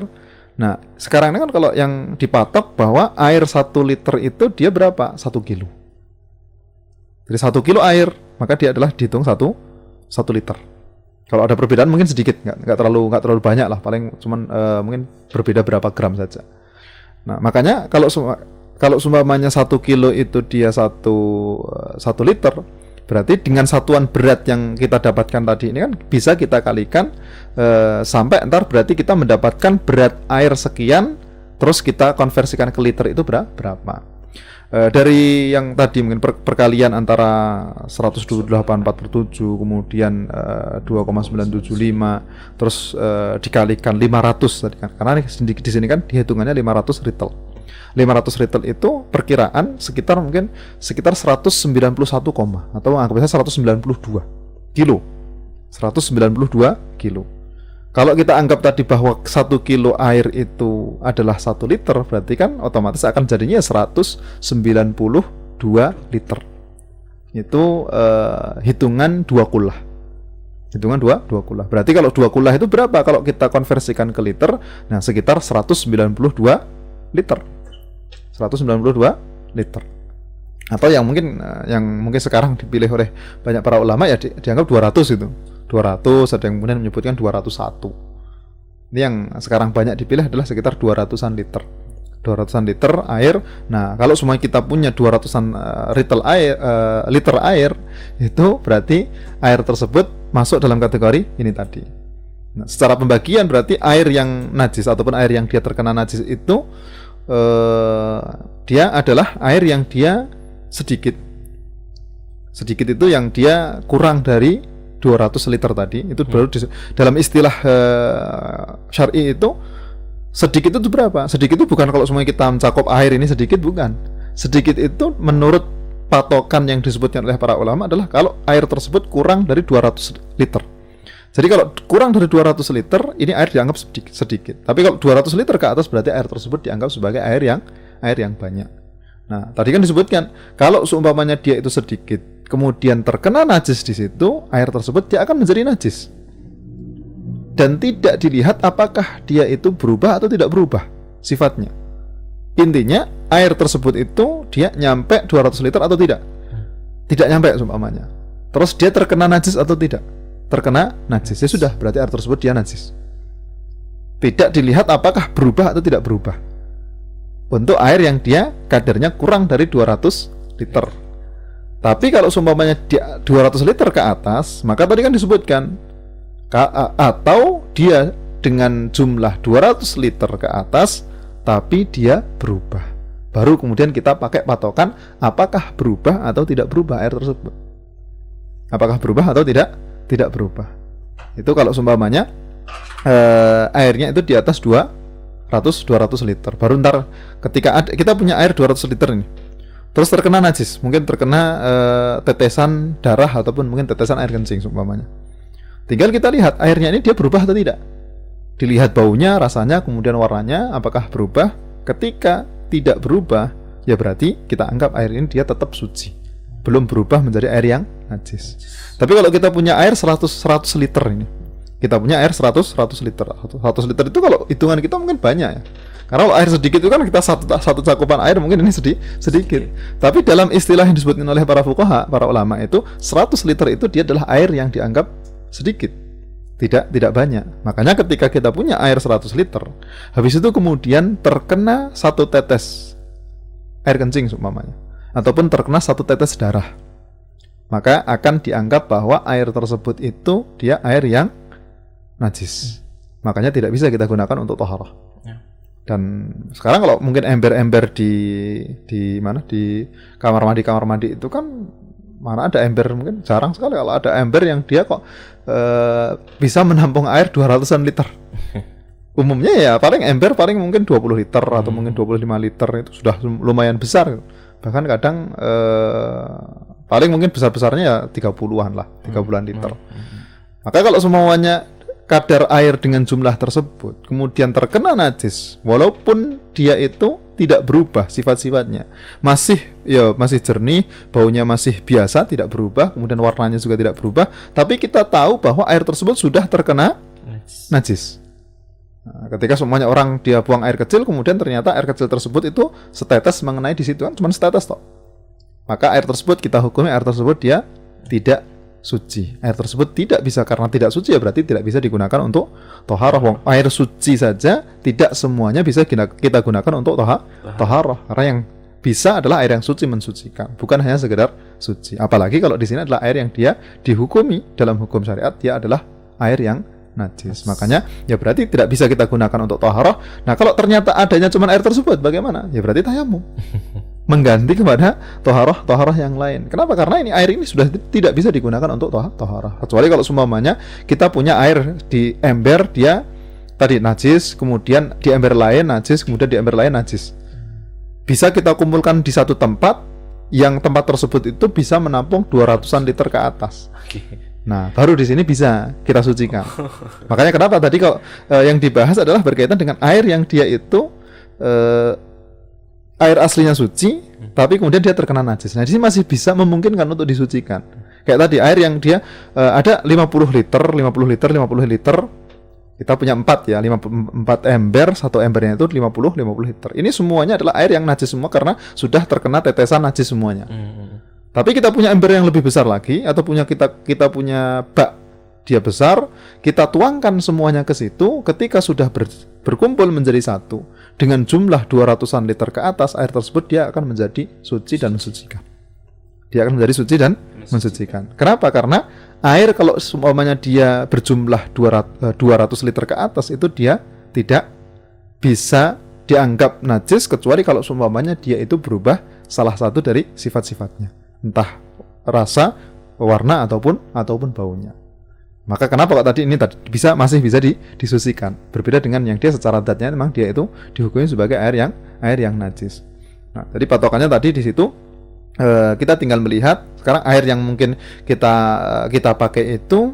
Nah, sekarang ini kan kalau yang dipatok bahwa air satu liter itu dia berapa? Satu kilo. Jadi satu kilo air, maka dia adalah dihitung satu satu liter. Kalau ada perbedaan mungkin sedikit, nggak nggak terlalu nggak terlalu banyak lah, paling cuman uh, mungkin berbeda berapa gram saja. Nah makanya kalau kalau sumpamanya satu kilo itu dia satu uh, satu liter, berarti dengan satuan berat yang kita dapatkan tadi ini kan bisa kita kalikan uh, sampai ntar berarti kita mendapatkan berat air sekian, terus kita konversikan ke liter itu berapa? Uh, dari yang tadi mungkin per perkalian antara 128 per 7 kemudian uh, 2,975 terus uh, dikalikan 500 tadi kan karena di, di sini kan dihitungannya 500 retail. 500 retail itu perkiraan sekitar mungkin sekitar 191, atau anggap saja 192 kilo. 192 kilo. Kalau kita anggap tadi bahwa satu kilo air itu adalah satu liter, berarti kan otomatis akan jadinya 192 liter. Itu uh, hitungan dua kulah. Hitungan dua, dua kulah. Berarti kalau dua kulah itu berapa? Kalau kita konversikan ke liter, nah sekitar 192 liter. 192 liter. Atau yang mungkin uh, yang mungkin sekarang dipilih oleh banyak para ulama ya di, dianggap 200 itu 200, ada yang kemudian menyebutkan 201. Ini yang sekarang banyak dipilih adalah sekitar 200-an liter. 200-an liter air. Nah, kalau semua kita punya 200-an uh, liter air uh, liter air, itu berarti air tersebut masuk dalam kategori ini tadi. Nah, secara pembagian berarti air yang najis ataupun air yang dia terkena najis itu uh, dia adalah air yang dia sedikit. Sedikit itu yang dia kurang dari 200 liter tadi itu hmm. baru di, dalam istilah uh, syar'i itu sedikit itu berapa? Sedikit itu bukan kalau semuanya kita mencakup air ini sedikit bukan. Sedikit itu menurut patokan yang disebutkan oleh para ulama adalah kalau air tersebut kurang dari 200 liter. Jadi kalau kurang dari 200 liter ini air dianggap sedikit, sedikit. Tapi kalau 200 liter ke atas berarti air tersebut dianggap sebagai air yang air yang banyak. Nah, tadi kan disebutkan kalau seumpamanya dia itu sedikit, kemudian terkena najis di situ, air tersebut dia akan menjadi najis. Dan tidak dilihat apakah dia itu berubah atau tidak berubah sifatnya. Intinya air tersebut itu dia nyampe 200 liter atau tidak? Tidak nyampe seumpamanya. Terus dia terkena najis atau tidak? Terkena najis. Ya sudah, berarti air tersebut dia najis. Tidak dilihat apakah berubah atau tidak berubah. Untuk air yang dia kadarnya kurang dari 200 liter. Tapi kalau seumpamanya di 200 liter ke atas, maka tadi kan disebutkan atau dia dengan jumlah 200 liter ke atas tapi dia berubah. Baru kemudian kita pakai patokan apakah berubah atau tidak berubah air tersebut. Apakah berubah atau tidak? Tidak berubah. Itu kalau seumpamanya eh, airnya itu di atas 200 200 liter. Baru ntar ketika ada, kita punya air 200 liter ini. Terus terkena najis mungkin terkena uh, tetesan darah ataupun mungkin tetesan air kencing umpamanya tinggal kita lihat airnya ini dia berubah atau tidak. Dilihat baunya rasanya kemudian warnanya apakah berubah. Ketika tidak berubah ya berarti kita anggap air ini dia tetap suci belum berubah menjadi air yang najis tapi kalau kita punya air 100 100 liter ini kita punya air 100 100 liter 100 liter itu kalau hitungan kita mungkin banyak ya karena kalau air sedikit itu kan kita satu satu cakupan air mungkin ini sedih, sedikit. Tapi dalam istilah yang disebutkan oleh para fuqaha, para ulama itu 100 liter itu dia adalah air yang dianggap sedikit. Tidak tidak banyak. Makanya ketika kita punya air 100 liter, habis itu kemudian terkena satu tetes air kencing umpamanya ataupun terkena satu tetes darah. Maka akan dianggap bahwa air tersebut itu dia air yang najis. Makanya tidak bisa kita gunakan untuk toharah dan sekarang kalau mungkin ember-ember di di mana di kamar mandi kamar mandi itu kan mana ada ember mungkin jarang sekali kalau ada ember yang dia kok uh, bisa menampung air 200-an liter. Umumnya ya paling ember paling mungkin 20 liter hmm. atau mungkin 25 liter itu sudah lumayan besar. Bahkan kadang uh, paling mungkin besar-besarnya ya 30-an lah, 30-an hmm. liter. Hmm. Hmm. Maka kalau semuanya kadar air dengan jumlah tersebut kemudian terkena najis walaupun dia itu tidak berubah sifat-sifatnya masih ya masih jernih baunya masih biasa tidak berubah kemudian warnanya juga tidak berubah tapi kita tahu bahwa air tersebut sudah terkena najis nah, ketika semuanya orang dia buang air kecil kemudian ternyata air kecil tersebut itu setetes mengenai di situ kan cuma setetes toh maka air tersebut kita hukumi air tersebut dia tidak suci. Air tersebut tidak bisa karena tidak suci ya berarti tidak bisa digunakan untuk toharoh. Wong air suci saja tidak semuanya bisa kita gunakan untuk toha, toharoh. Karena yang bisa adalah air yang suci mensucikan, bukan hanya sekedar suci. Apalagi kalau di sini adalah air yang dia dihukumi dalam hukum syariat dia adalah air yang najis. Makanya ya berarti tidak bisa kita gunakan untuk toharoh. Nah kalau ternyata adanya cuma air tersebut bagaimana? Ya berarti tayamum. mengganti kepada toharoh toharoh yang lain. Kenapa? Karena ini air ini sudah tidak bisa digunakan untuk toh toharoh. Kecuali kalau semuanya kita punya air di ember dia tadi najis, kemudian di ember lain najis, kemudian di ember lain najis. Bisa kita kumpulkan di satu tempat yang tempat tersebut itu bisa menampung 200-an liter ke atas. Nah, baru di sini bisa kita sucikan. Makanya kenapa tadi kalau eh, yang dibahas adalah berkaitan dengan air yang dia itu eh, air aslinya suci, hmm. tapi kemudian dia terkena najis. Nah, di sini masih bisa memungkinkan untuk disucikan. Kayak tadi air yang dia uh, ada 50 liter, 50 liter, 50 liter. Kita punya empat ya, 54 ember, satu embernya itu 50 50 liter. Ini semuanya adalah air yang najis semua karena sudah terkena tetesan najis semuanya. Hmm. Tapi kita punya ember yang lebih besar lagi atau punya kita kita punya bak dia besar, kita tuangkan semuanya ke situ ketika sudah ber, berkumpul menjadi satu dengan jumlah 200-an liter ke atas air tersebut dia akan menjadi suci dan mensucikan. Dia akan menjadi suci dan mensucikan. Kenapa? Karena air kalau semuanya dia berjumlah 200, 200 eh, liter ke atas itu dia tidak bisa dianggap najis kecuali kalau semuanya dia itu berubah salah satu dari sifat-sifatnya. Entah rasa, warna ataupun ataupun baunya. Maka kenapa kok tadi ini tadi bisa masih bisa di, disusikan. Berbeda dengan yang dia secara datnya memang dia itu dihukumi sebagai air yang air yang najis. Nah, jadi patokannya tadi di situ eh, kita tinggal melihat sekarang air yang mungkin kita kita pakai itu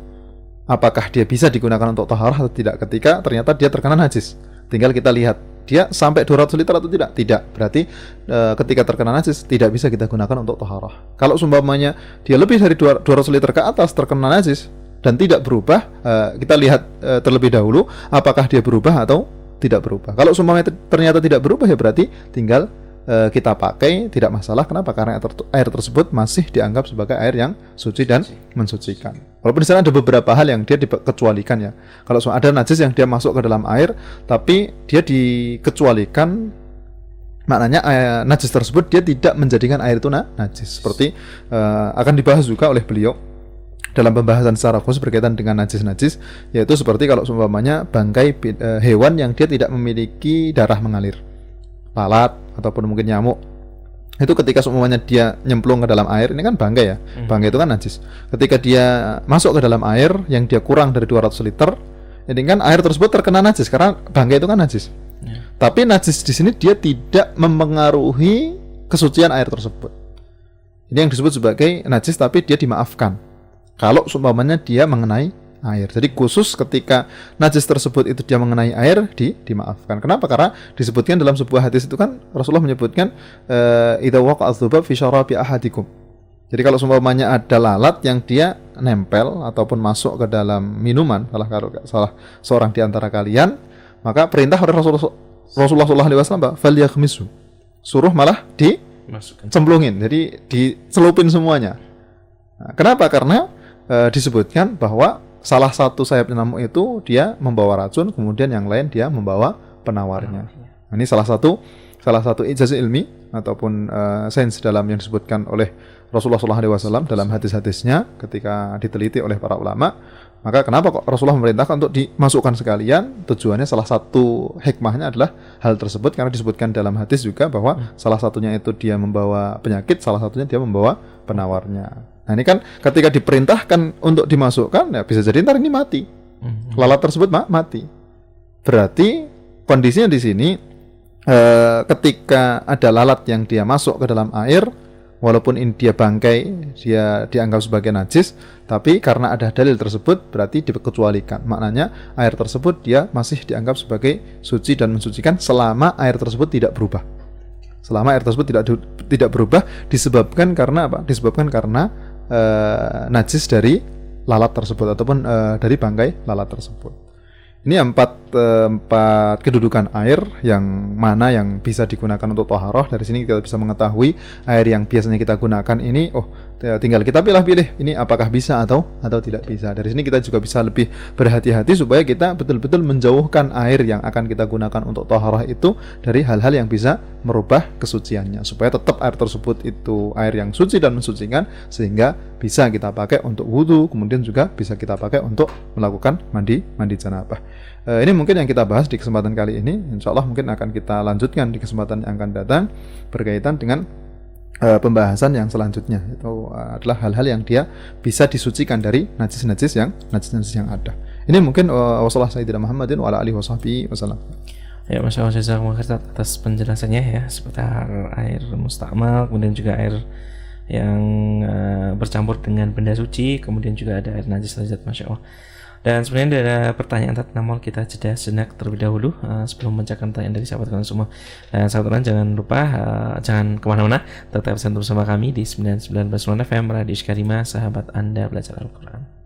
apakah dia bisa digunakan untuk taharah atau tidak ketika ternyata dia terkena najis. Tinggal kita lihat dia sampai 200 liter atau tidak? Tidak. Berarti e, ketika terkena najis tidak bisa kita gunakan untuk taharah. Kalau sumpamanya dia lebih dari 200 liter ke atas terkena najis, dan tidak berubah, uh, kita lihat uh, terlebih dahulu apakah dia berubah atau tidak berubah. Kalau semuanya ternyata tidak berubah ya berarti tinggal uh, kita pakai tidak masalah. Kenapa? Karena air, ter air tersebut masih dianggap sebagai air yang suci dan mensucikan. Walaupun di sana ada beberapa hal yang dia dikecualikan ya. Kalau ada najis yang dia masuk ke dalam air, tapi dia dikecualikan maknanya eh, najis tersebut dia tidak menjadikan air itu najis. Seperti uh, akan dibahas juga oleh beliau dalam pembahasan secara khusus berkaitan dengan najis-najis yaitu seperti kalau seumpamanya bangkai e, hewan yang dia tidak memiliki darah mengalir. Lalat ataupun mungkin nyamuk itu ketika seumpamanya dia nyemplung ke dalam air ini kan bangkai ya? Hmm. bangkai itu kan najis. Ketika dia masuk ke dalam air yang dia kurang dari 200 liter ini kan air tersebut terkena najis karena bangkai itu kan najis. Ya. tapi najis di sini dia tidak mempengaruhi kesucian air tersebut. Ini yang disebut sebagai najis tapi dia dimaafkan. Kalau seumpamanya dia mengenai air. Jadi khusus ketika najis tersebut itu dia mengenai air di dimaafkan. Kenapa? Karena disebutkan dalam sebuah hadis itu kan Rasulullah menyebutkan eh, idza waqa'a dzubab fi syarabi ahadikum. Jadi kalau seumpamanya ada lalat yang dia nempel ataupun masuk ke dalam minuman salah kalau salah seorang di antara kalian, maka perintah oleh Rasulullah Rasulullah SAW falyakhmisu. Suruh malah di cemplungin. Jadi dicelupin semuanya. Nah, kenapa? Karena e, disebutkan bahwa salah satu sayap nyamuk itu dia membawa racun, kemudian yang lain dia membawa penawarnya. Nah, ini salah satu salah satu ijazah ilmi ataupun uh, sains dalam yang disebutkan oleh Rasulullah SAW dalam hadis-hadisnya ketika diteliti oleh para ulama. Maka kenapa kok Rasulullah memerintahkan untuk dimasukkan sekalian? Tujuannya salah satu hikmahnya adalah hal tersebut karena disebutkan dalam hadis juga bahwa hmm. salah satunya itu dia membawa penyakit, salah satunya dia membawa penawarnya. Nah ini kan ketika diperintahkan untuk dimasukkan ya bisa jadi ntar ini mati. Hmm. Lalat tersebut ma mati. Berarti kondisinya di sini eh, ketika ada lalat yang dia masuk ke dalam air, walaupun ini dia bangkai dia dianggap sebagai najis tapi karena ada dalil tersebut berarti dikecualikan maknanya air tersebut dia masih dianggap sebagai suci dan mensucikan selama air tersebut tidak berubah selama air tersebut tidak tidak berubah disebabkan karena apa disebabkan karena uh, najis dari lalat tersebut ataupun uh, dari bangkai lalat tersebut ini empat empat kedudukan air yang mana yang bisa digunakan untuk toharoh. Dari sini kita bisa mengetahui air yang biasanya kita gunakan ini, oh tinggal kita pilih-pilih ini apakah bisa atau atau tidak bisa. Dari sini kita juga bisa lebih berhati-hati supaya kita betul-betul menjauhkan air yang akan kita gunakan untuk toharoh itu dari hal-hal yang bisa merubah kesuciannya. Supaya tetap air tersebut itu air yang suci dan mensucikan sehingga bisa kita pakai untuk wudhu, kemudian juga bisa kita pakai untuk melakukan mandi mandi janabah. Uh, ini mungkin yang kita bahas di kesempatan kali ini. Insya Allah mungkin akan kita lanjutkan di kesempatan yang akan datang berkaitan dengan uh, pembahasan yang selanjutnya. Itu uh, adalah hal-hal yang dia bisa disucikan dari najis-najis yang najis-najis yang ada. Ini mungkin uh, wasallallahu sayyidina Muhammadin wa alihi wasallam. Ya, Masya Allah, atas penjelasannya ya seputar air mustakmal, kemudian juga air yang uh, bercampur dengan benda suci, kemudian juga ada air najis najis Masya Allah. Dan sebenarnya ada pertanyaan tadi namun kita jeda sejenak terlebih dahulu uh, sebelum membacakan pertanyaan dari sahabat kalian semua. Dan sahabat jangan lupa uh, jangan ke mana-mana, tetap bersama kami di 99 FM Radio Iskarima, sahabat Anda belajar Al-Quran.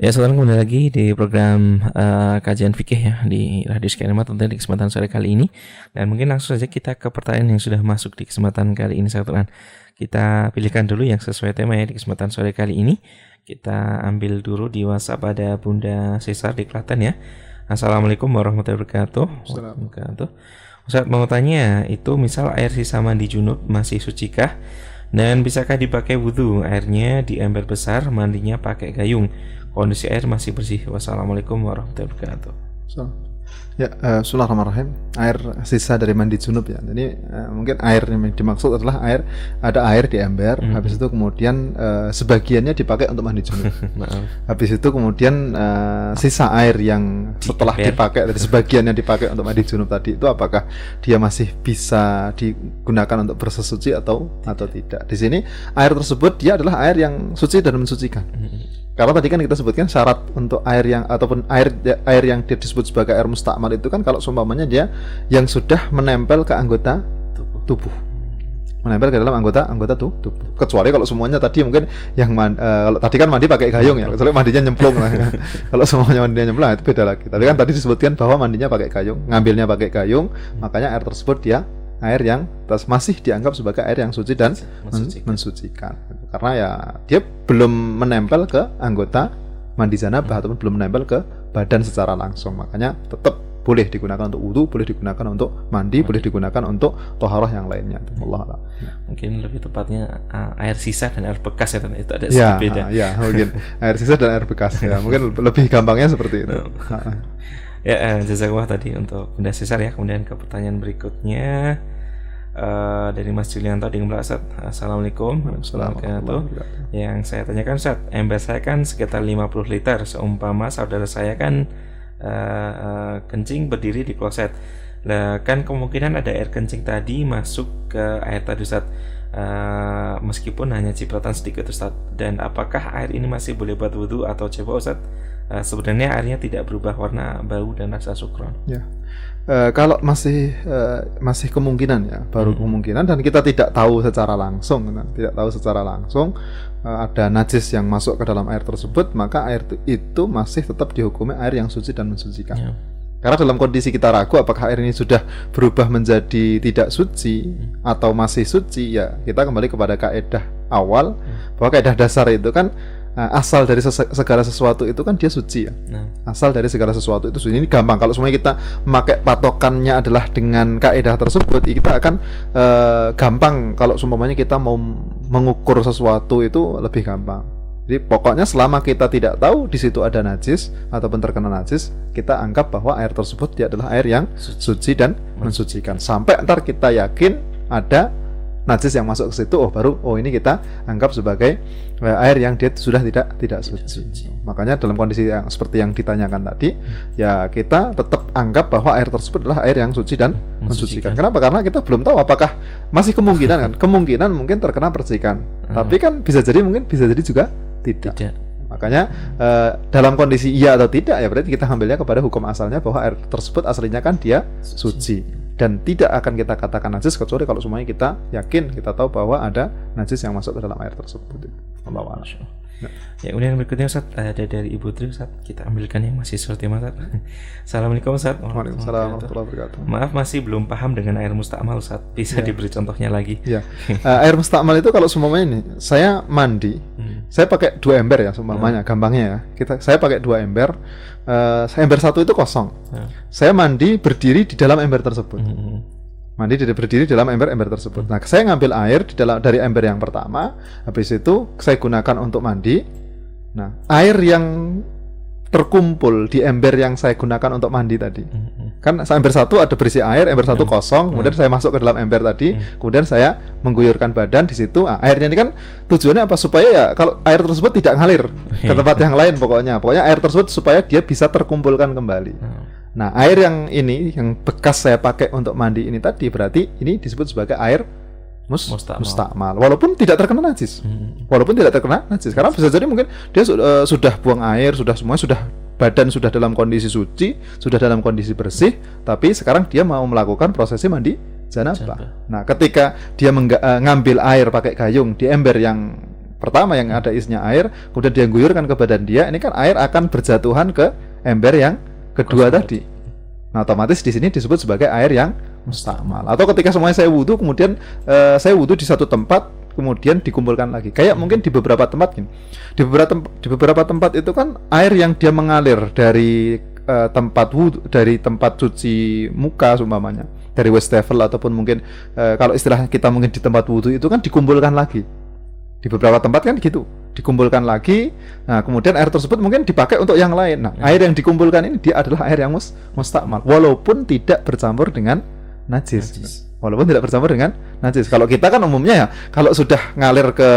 Ya, sekarang kembali lagi di program uh, kajian fikih ya di Radio Skarima tentunya di kesempatan sore kali ini. Dan mungkin langsung saja kita ke pertanyaan yang sudah masuk di kesempatan kali ini sahabat Kita pilihkan dulu yang sesuai tema ya di kesempatan sore kali ini. Kita ambil dulu di WhatsApp ada Bunda Cesar di Klaten ya. Assalamualaikum warahmatullahi wabarakatuh. Assalamualaikum. Ustaz mau tanya, itu misal air sisa mandi junub masih sucikah? Dan bisakah dipakai wudhu? Airnya di ember besar, mandinya pakai gayung kondisi air masih bersih. Wassalamualaikum warahmatullahi wabarakatuh. So. Ya, uh, Bismillahirrahmanirrahim. Air sisa dari mandi junub ya. Jadi uh, mungkin air yang dimaksud adalah air ada air di ember. Mm. Habis itu kemudian uh, sebagiannya dipakai untuk mandi junub. habis itu kemudian uh, sisa air yang di setelah ember. dipakai dari sebagian yang dipakai untuk mandi junub tadi itu apakah dia masih bisa digunakan untuk bersesuci atau atau tidak? Di sini air tersebut dia adalah air yang suci dan mensucikan. Mm karena tadi kan kita sebutkan syarat untuk air yang ataupun air air yang disebut sebagai air mustakmal itu kan kalau seumpamanya dia yang sudah menempel ke anggota tubuh. tubuh menempel ke dalam anggota anggota tuh tubuh. Kecuali kalau semuanya tadi mungkin yang man, uh, kalau tadi kan mandi pakai gayung ya, kecuali mandinya nyemplung lah. Kan. kalau semuanya mandinya nyemplung itu beda lagi. Tapi kan tadi disebutkan bahwa mandinya pakai gayung, ngambilnya pakai gayung, makanya air tersebut dia air yang terus masih dianggap sebagai air yang suci dan mensucikan. mensucikan. Karena ya dia belum menempel ke anggota mandi janabah hmm. ataupun belum menempel ke badan secara langsung. Makanya tetap boleh digunakan untuk wudhu, boleh digunakan untuk mandi, hmm. boleh digunakan untuk toharoh yang lainnya. Allah Mungkin lebih tepatnya air sisa dan air bekas ya, itu ada ya, beda. Ya, mungkin air sisa dan air bekas ya. Mungkin lebih gampangnya seperti itu. Ya, uh, jazakallah tadi untuk Bunda Sesar ya. Kemudian ke pertanyaan berikutnya uh, dari Mas Julianto di Asad. Assalamualaikum warahmatullahi Yang saya tanyakan Ustaz, ember saya kan sekitar 50 liter. Seumpama saudara saya kan uh, uh, kencing berdiri di kloset. Lah kan kemungkinan ada air kencing tadi masuk ke air tadi Ustaz. Uh, meskipun hanya cipratan sedikit Ustaz. Dan apakah air ini masih boleh buat wudhu atau coba Ustaz? Uh, sebenarnya airnya tidak berubah warna bau dan rasa sukron. Ya. Uh, kalau masih uh, masih kemungkinan ya baru hmm. kemungkinan dan kita tidak tahu secara langsung kan? tidak tahu secara langsung uh, ada najis yang masuk ke dalam air tersebut maka air itu masih tetap dihukumi air yang suci dan mensucikan yeah. karena dalam kondisi kita ragu apakah air ini sudah berubah menjadi tidak suci hmm. atau masih suci ya kita kembali kepada kaidah awal hmm. bahwa kaidah dasar itu kan Nah, asal dari segala sesuatu itu kan dia suci ya. Nah. Asal dari segala sesuatu itu suci. Ini gampang kalau semuanya kita memakai patokannya adalah dengan kaidah tersebut, kita akan uh, gampang kalau semuanya kita mau mengukur sesuatu itu lebih gampang. Jadi pokoknya selama kita tidak tahu di situ ada najis ataupun terkena najis, kita anggap bahwa air tersebut dia adalah air yang suci dan mensucikan. Sampai ntar kita yakin ada najis yang masuk ke situ oh baru oh ini kita anggap sebagai uh, air yang dia sudah tidak tidak suci. suci. Makanya dalam kondisi yang seperti yang ditanyakan tadi hmm. ya kita tetap anggap bahwa air tersebut adalah air yang suci dan mensucikan. mensucikan. Kenapa? Karena kita belum tahu apakah masih kemungkinan kan kemungkinan mungkin terkena percikan. Hmm. Tapi kan bisa jadi mungkin bisa jadi juga tidak. tidak. Makanya uh, dalam kondisi iya atau tidak ya berarti kita ambilnya kepada hukum asalnya bahwa air tersebut aslinya kan dia suci dan tidak akan kita katakan najis kecuali kalau semuanya kita yakin kita tahu bahwa ada najis yang masuk ke dalam air tersebut. Allah Ya, kemudian berikutnya Ustaz ada dari Ibu Tri Ustaz. Kita ambilkan yang masih seperti Ustaz. Assalamualaikum Ustaz. Waalaikumsalam warahmatullahi wabarakatuh. Maaf masih belum paham dengan air mustakmal Ustaz. Bisa ya. diberi contohnya lagi? Ya. uh, air mustakmal itu kalau semuanya ini saya mandi, hmm. saya pakai dua ember ya semuanya, hmm. gampangnya ya. Kita saya pakai dua ember. Uh, ember satu itu kosong. Hmm. Saya mandi berdiri di dalam ember tersebut. Hmm mandi berdiri dalam ember-ember tersebut. Nah, saya ngambil air di dalam dari ember yang pertama, habis itu saya gunakan untuk mandi. Nah, air yang terkumpul di ember yang saya gunakan untuk mandi tadi. Mm-hmm. Kan ember satu ada berisi air, ember satu mm-hmm. kosong, kemudian saya masuk ke dalam ember tadi, kemudian saya mengguyurkan badan di situ. Nah, airnya ini kan tujuannya apa? Supaya ya kalau air tersebut tidak ngalir ke tempat yang lain pokoknya. Pokoknya air tersebut supaya dia bisa terkumpulkan kembali. Nah, air yang ini yang bekas saya pakai untuk mandi ini tadi berarti ini disebut sebagai air mus mustakmal. mustakmal. Walaupun tidak terkena najis. Hmm. Walaupun tidak terkena najis. Karena bisa jadi mungkin dia uh, sudah buang air, sudah semua sudah badan sudah dalam kondisi suci, sudah dalam kondisi bersih, tapi sekarang dia mau melakukan prosesi mandi janabah. Nah, ketika dia uh, ngambil air pakai gayung di ember yang pertama yang ada isinya air, kemudian dia guyurkan ke badan dia, ini kan air akan berjatuhan ke ember yang kedua tadi. Nah, otomatis di sini disebut sebagai air yang mustakmal. Atau ketika semuanya saya wudhu, kemudian uh, saya wudhu di satu tempat, kemudian dikumpulkan lagi. Kayak hmm. mungkin di beberapa tempat gini. Di beberapa temp di beberapa tempat itu kan air yang dia mengalir dari uh, tempat wudhu, dari tempat cuci muka seumpamanya, dari wastafel ataupun mungkin uh, kalau istilah kita mungkin di tempat wudhu itu kan dikumpulkan lagi. Di beberapa tempat kan gitu dikumpulkan lagi. Nah, kemudian air tersebut mungkin dipakai untuk yang lain. Nah, ya. air yang dikumpulkan ini dia adalah air yang mus mustakmal walaupun tidak bercampur dengan najis. najis. Walaupun tidak bercampur dengan najis. Kalau kita kan umumnya ya kalau sudah ngalir ke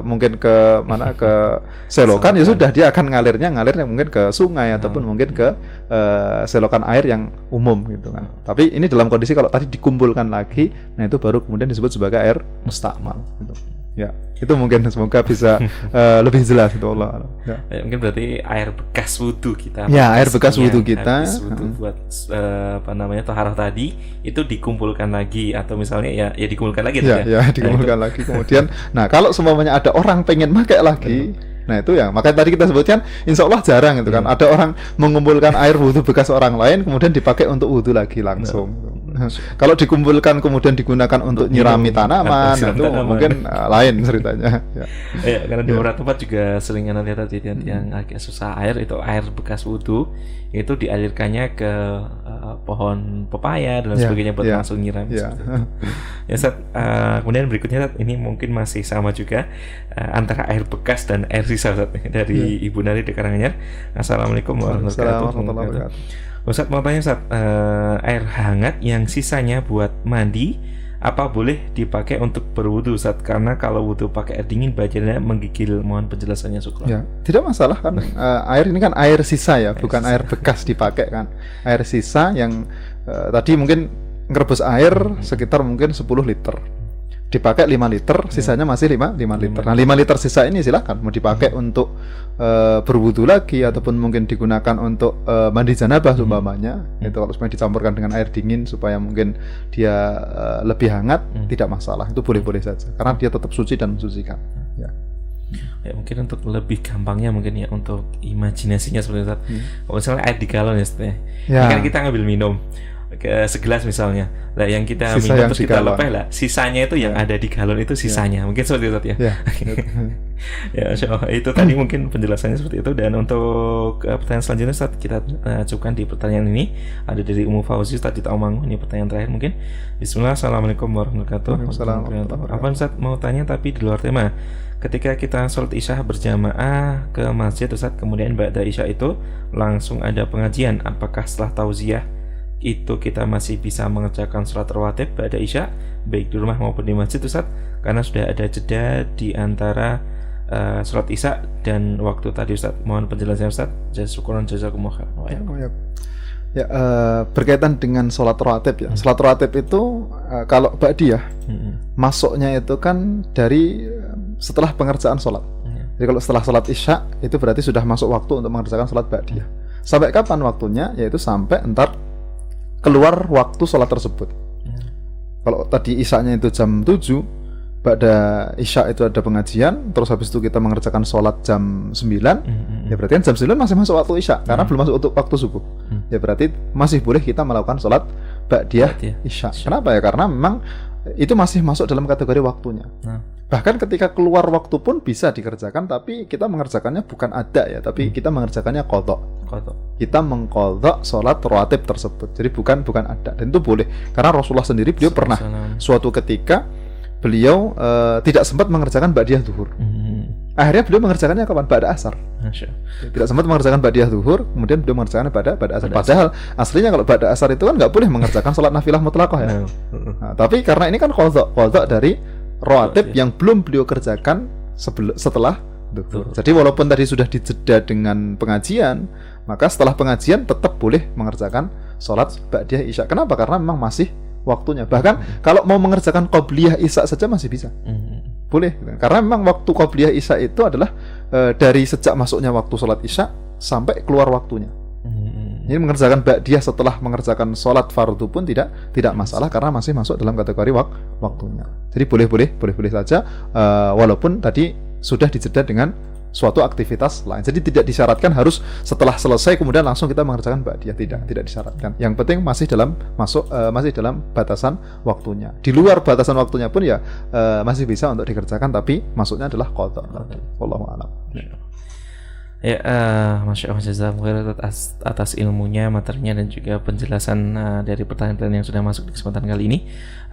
mungkin ke mana ke selokan ya sudah dia akan ngalirnya ngalirnya mungkin ke sungai ataupun hmm. mungkin ke uh, selokan air yang umum gitu kan. Tapi ini dalam kondisi kalau tadi dikumpulkan lagi, nah itu baru kemudian disebut sebagai air mustakmal gitu. Ya, itu mungkin semoga bisa uh, lebih jelas itu Allah. Ya. ya. mungkin berarti air bekas wudhu kita. Ya, air bekas wudhu kita. Wudhu hmm. buat uh, apa namanya toharah tadi itu dikumpulkan lagi atau misalnya ya ya dikumpulkan lagi. Ya, ya, ya dikumpulkan nah, lagi. Kemudian, nah kalau semuanya ada orang pengen pakai lagi. Nah itu ya, makanya tadi kita sebutkan insya Allah jarang itu kan. Hmm. Ada orang mengumpulkan air wudhu bekas orang lain kemudian dipakai untuk wudhu lagi langsung. Nah. Kalau dikumpulkan kemudian digunakan untuk, nyirami tanaman, itu tanaman. mungkin uh, lain ceritanya. ya. ya, karena di ya. beberapa tempat juga sering lihat tadi yang, yang agak susah air itu air bekas wudhu itu dialirkannya ke uh, pohon pepaya dan ya, sebagainya buat ya, langsung nyiram. Ya, ya saat, uh, kemudian berikutnya ini mungkin masih sama juga uh, antara air bekas dan air sisa dari ya. Ibu Nari di Karanganyar. Assalamualaikum warahmatullahi wabarakatuh. Ustadz mau tanya Ustadz, uh, air hangat yang sisanya buat mandi apa boleh dipakai untuk berwudu saat karena kalau wudu pakai air dingin badannya menggigil. Mohon penjelasannya syukur ya tidak masalah kan? Uh, air ini kan air sisa ya air bukan sisa. air bekas dipakai kan? Air sisa yang uh, tadi mungkin ngerebus air hmm. sekitar mungkin 10 liter dipakai 5 liter, hmm. sisanya masih 5 5 liter. Nah, 5 liter sisa ini silahkan mau dipakai hmm. untuk uh, berwudu lagi ataupun mungkin digunakan untuk uh, mandi janabah hmm. umpamanya. Hmm. Itu kalau supaya dicampurkan dengan air dingin supaya mungkin dia uh, lebih hangat, hmm. tidak masalah. Itu boleh-boleh saja karena dia tetap suci dan mensucikan. Ya. Ya mungkin untuk lebih gampangnya mungkin ya untuk imajinasinya seperti itu. Hmm. Kalau misalnya air di galon ya, ya. Ini kan kita ngambil minum ke segelas misalnya. Lah yang kita Sisa minum yang terus kita lupa lah, sisanya itu yang ya. ada di galon itu sisanya. Ya. Mungkin seperti itu ya. Ya, ya so, itu tadi mungkin penjelasannya seperti itu dan untuk uh, pertanyaan selanjutnya saat kita uh, cukupkan di pertanyaan ini ada dari Umu Fauzi tadi tahu mangu ini pertanyaan terakhir mungkin. Bismillah, assalamualaikum warahmatullahi wabarakatuh. Apa Ustaz mau tanya tapi di luar tema. Ketika kita sholat isya berjamaah ke masjid Ustaz kemudian pada isya itu langsung ada pengajian apakah setelah tauziah itu kita masih bisa mengerjakan sholat rawatib pada isya baik di rumah maupun di masjid Ustaz karena sudah ada jeda di antara uh, sholat isya dan waktu tadi Ustaz. Mohon penjelasannya Ustaz. Jazakumullah jazakumullah ya, ya uh, berkaitan dengan sholat rawatib ya. Hmm. sholat rawatib itu uh, kalau ba'di ya hmm. masuknya itu kan dari setelah pengerjaan sholat. Hmm. jadi kalau setelah sholat isya itu berarti sudah masuk waktu untuk mengerjakan sholat ba'di ya sampai kapan waktunya? Yaitu sampai entar keluar waktu sholat tersebut. Hmm. Kalau tadi isanya itu jam 7, pada isya itu ada pengajian, terus habis itu kita mengerjakan sholat jam 9, hmm. ya berarti kan jam 9 masih masuk waktu isya, karena hmm. belum masuk untuk waktu subuh. Hmm. Ya berarti masih boleh kita melakukan sholat ba'diyah isya. Kenapa ya? Karena memang itu masih masuk dalam kategori waktunya. Nah. Bahkan ketika keluar waktu pun bisa dikerjakan, tapi kita mengerjakannya bukan ada ya, tapi hmm. kita mengerjakannya kodok. kodok. Kita mengkodok sholat rawatib tersebut. Jadi bukan bukan ada dan itu boleh karena Rasulullah sendiri beliau pernah suatu ketika beliau uh, tidak sempat mengerjakan ba'diyah zuhur. Hmm. Akhirnya beliau mengerjakannya kapan? Ba'da asar. Tidak sempat mengerjakan ba'diyah zuhur, kemudian beliau mengerjakannya pada pada asar. Padahal aslinya kalau ba'da asar itu kan nggak boleh mengerjakan sholat nafilah mutlakoh ya. Nah, tapi karena ini kan kodok, kodok dari roatib yang belum beliau kerjakan setelah zuhur. Jadi walaupun tadi sudah dijeda dengan pengajian, maka setelah pengajian tetap boleh mengerjakan sholat ba'diyah isya. Kenapa? Karena memang masih waktunya. Bahkan hmm. kalau mau mengerjakan qobliyah isya saja masih bisa. Hmm. Boleh. Karena memang waktu qobliyah isya itu adalah e, dari sejak masuknya waktu sholat isya sampai keluar waktunya. Hmm. Ini mengerjakan ba'diyah setelah mengerjakan sholat fardu pun tidak tidak masalah karena masih masuk dalam kategori wak waktunya. Jadi boleh boleh boleh boleh saja e, walaupun tadi sudah dijeda dengan suatu aktivitas lain. Jadi tidak disyaratkan harus setelah selesai kemudian langsung kita mengerjakan ba'diyah tidak, tidak disyaratkan. Yang penting masih dalam masuk uh, masih dalam batasan waktunya. Di luar batasan waktunya pun ya uh, masih bisa untuk dikerjakan tapi masuknya adalah qada. Wallahu a'lam. Ya, uh, masya Allah jazakumullah atas, atas ilmunya, materinya dan juga penjelasan uh, dari pertanyaan-pertanyaan yang sudah masuk di kesempatan kali ini.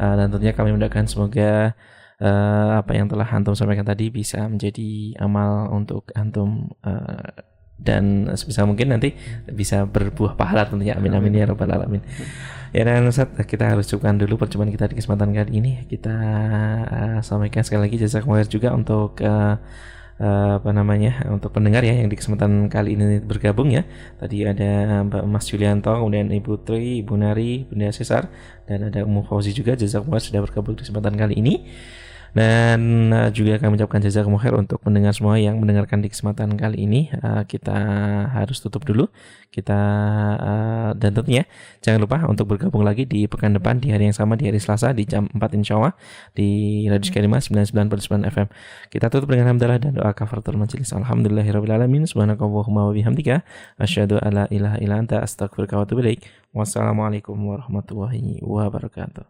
Uh, dan tentunya kami mendoakan semoga uh, apa yang telah antum sampaikan tadi bisa menjadi amal untuk antum uh, dan sebisa mungkin nanti bisa berbuah pahala tentunya. Amin amin ya robbal alamin. Ya dan Ustaz kita harus cukupkan dulu percobaan kita di kesempatan kali ini. Kita uh, sampaikan sekali lagi jazakumullah juga untuk uh, uh, apa namanya untuk pendengar ya yang di kesempatan kali ini bergabung ya. Tadi ada Mbak Mas Julianto kemudian Ibu Tri Ibu Nari Bunda Cesar dan ada Umu Fauzi juga. Jazakumullah sudah bergabung di kesempatan kali ini dan uh, juga kami ucapkan jazakumullah khair untuk mendengar semua yang mendengarkan di kesempatan kali ini. Uh, kita harus tutup dulu. Kita uh, dan tentunya jangan lupa untuk bergabung lagi di pekan depan di hari yang sama di hari Selasa di jam 4 insya Allah di Radio Skalima 99.9 FM. Kita tutup dengan hamdalah dan doa kafaratul majelis. Alhamdulillahirabbil Subhanakallahumma wa bihamdika asyhadu alla ilaha illa anta astaghfiruka wa. Wassalamualaikum warahmatullahi wabarakatuh.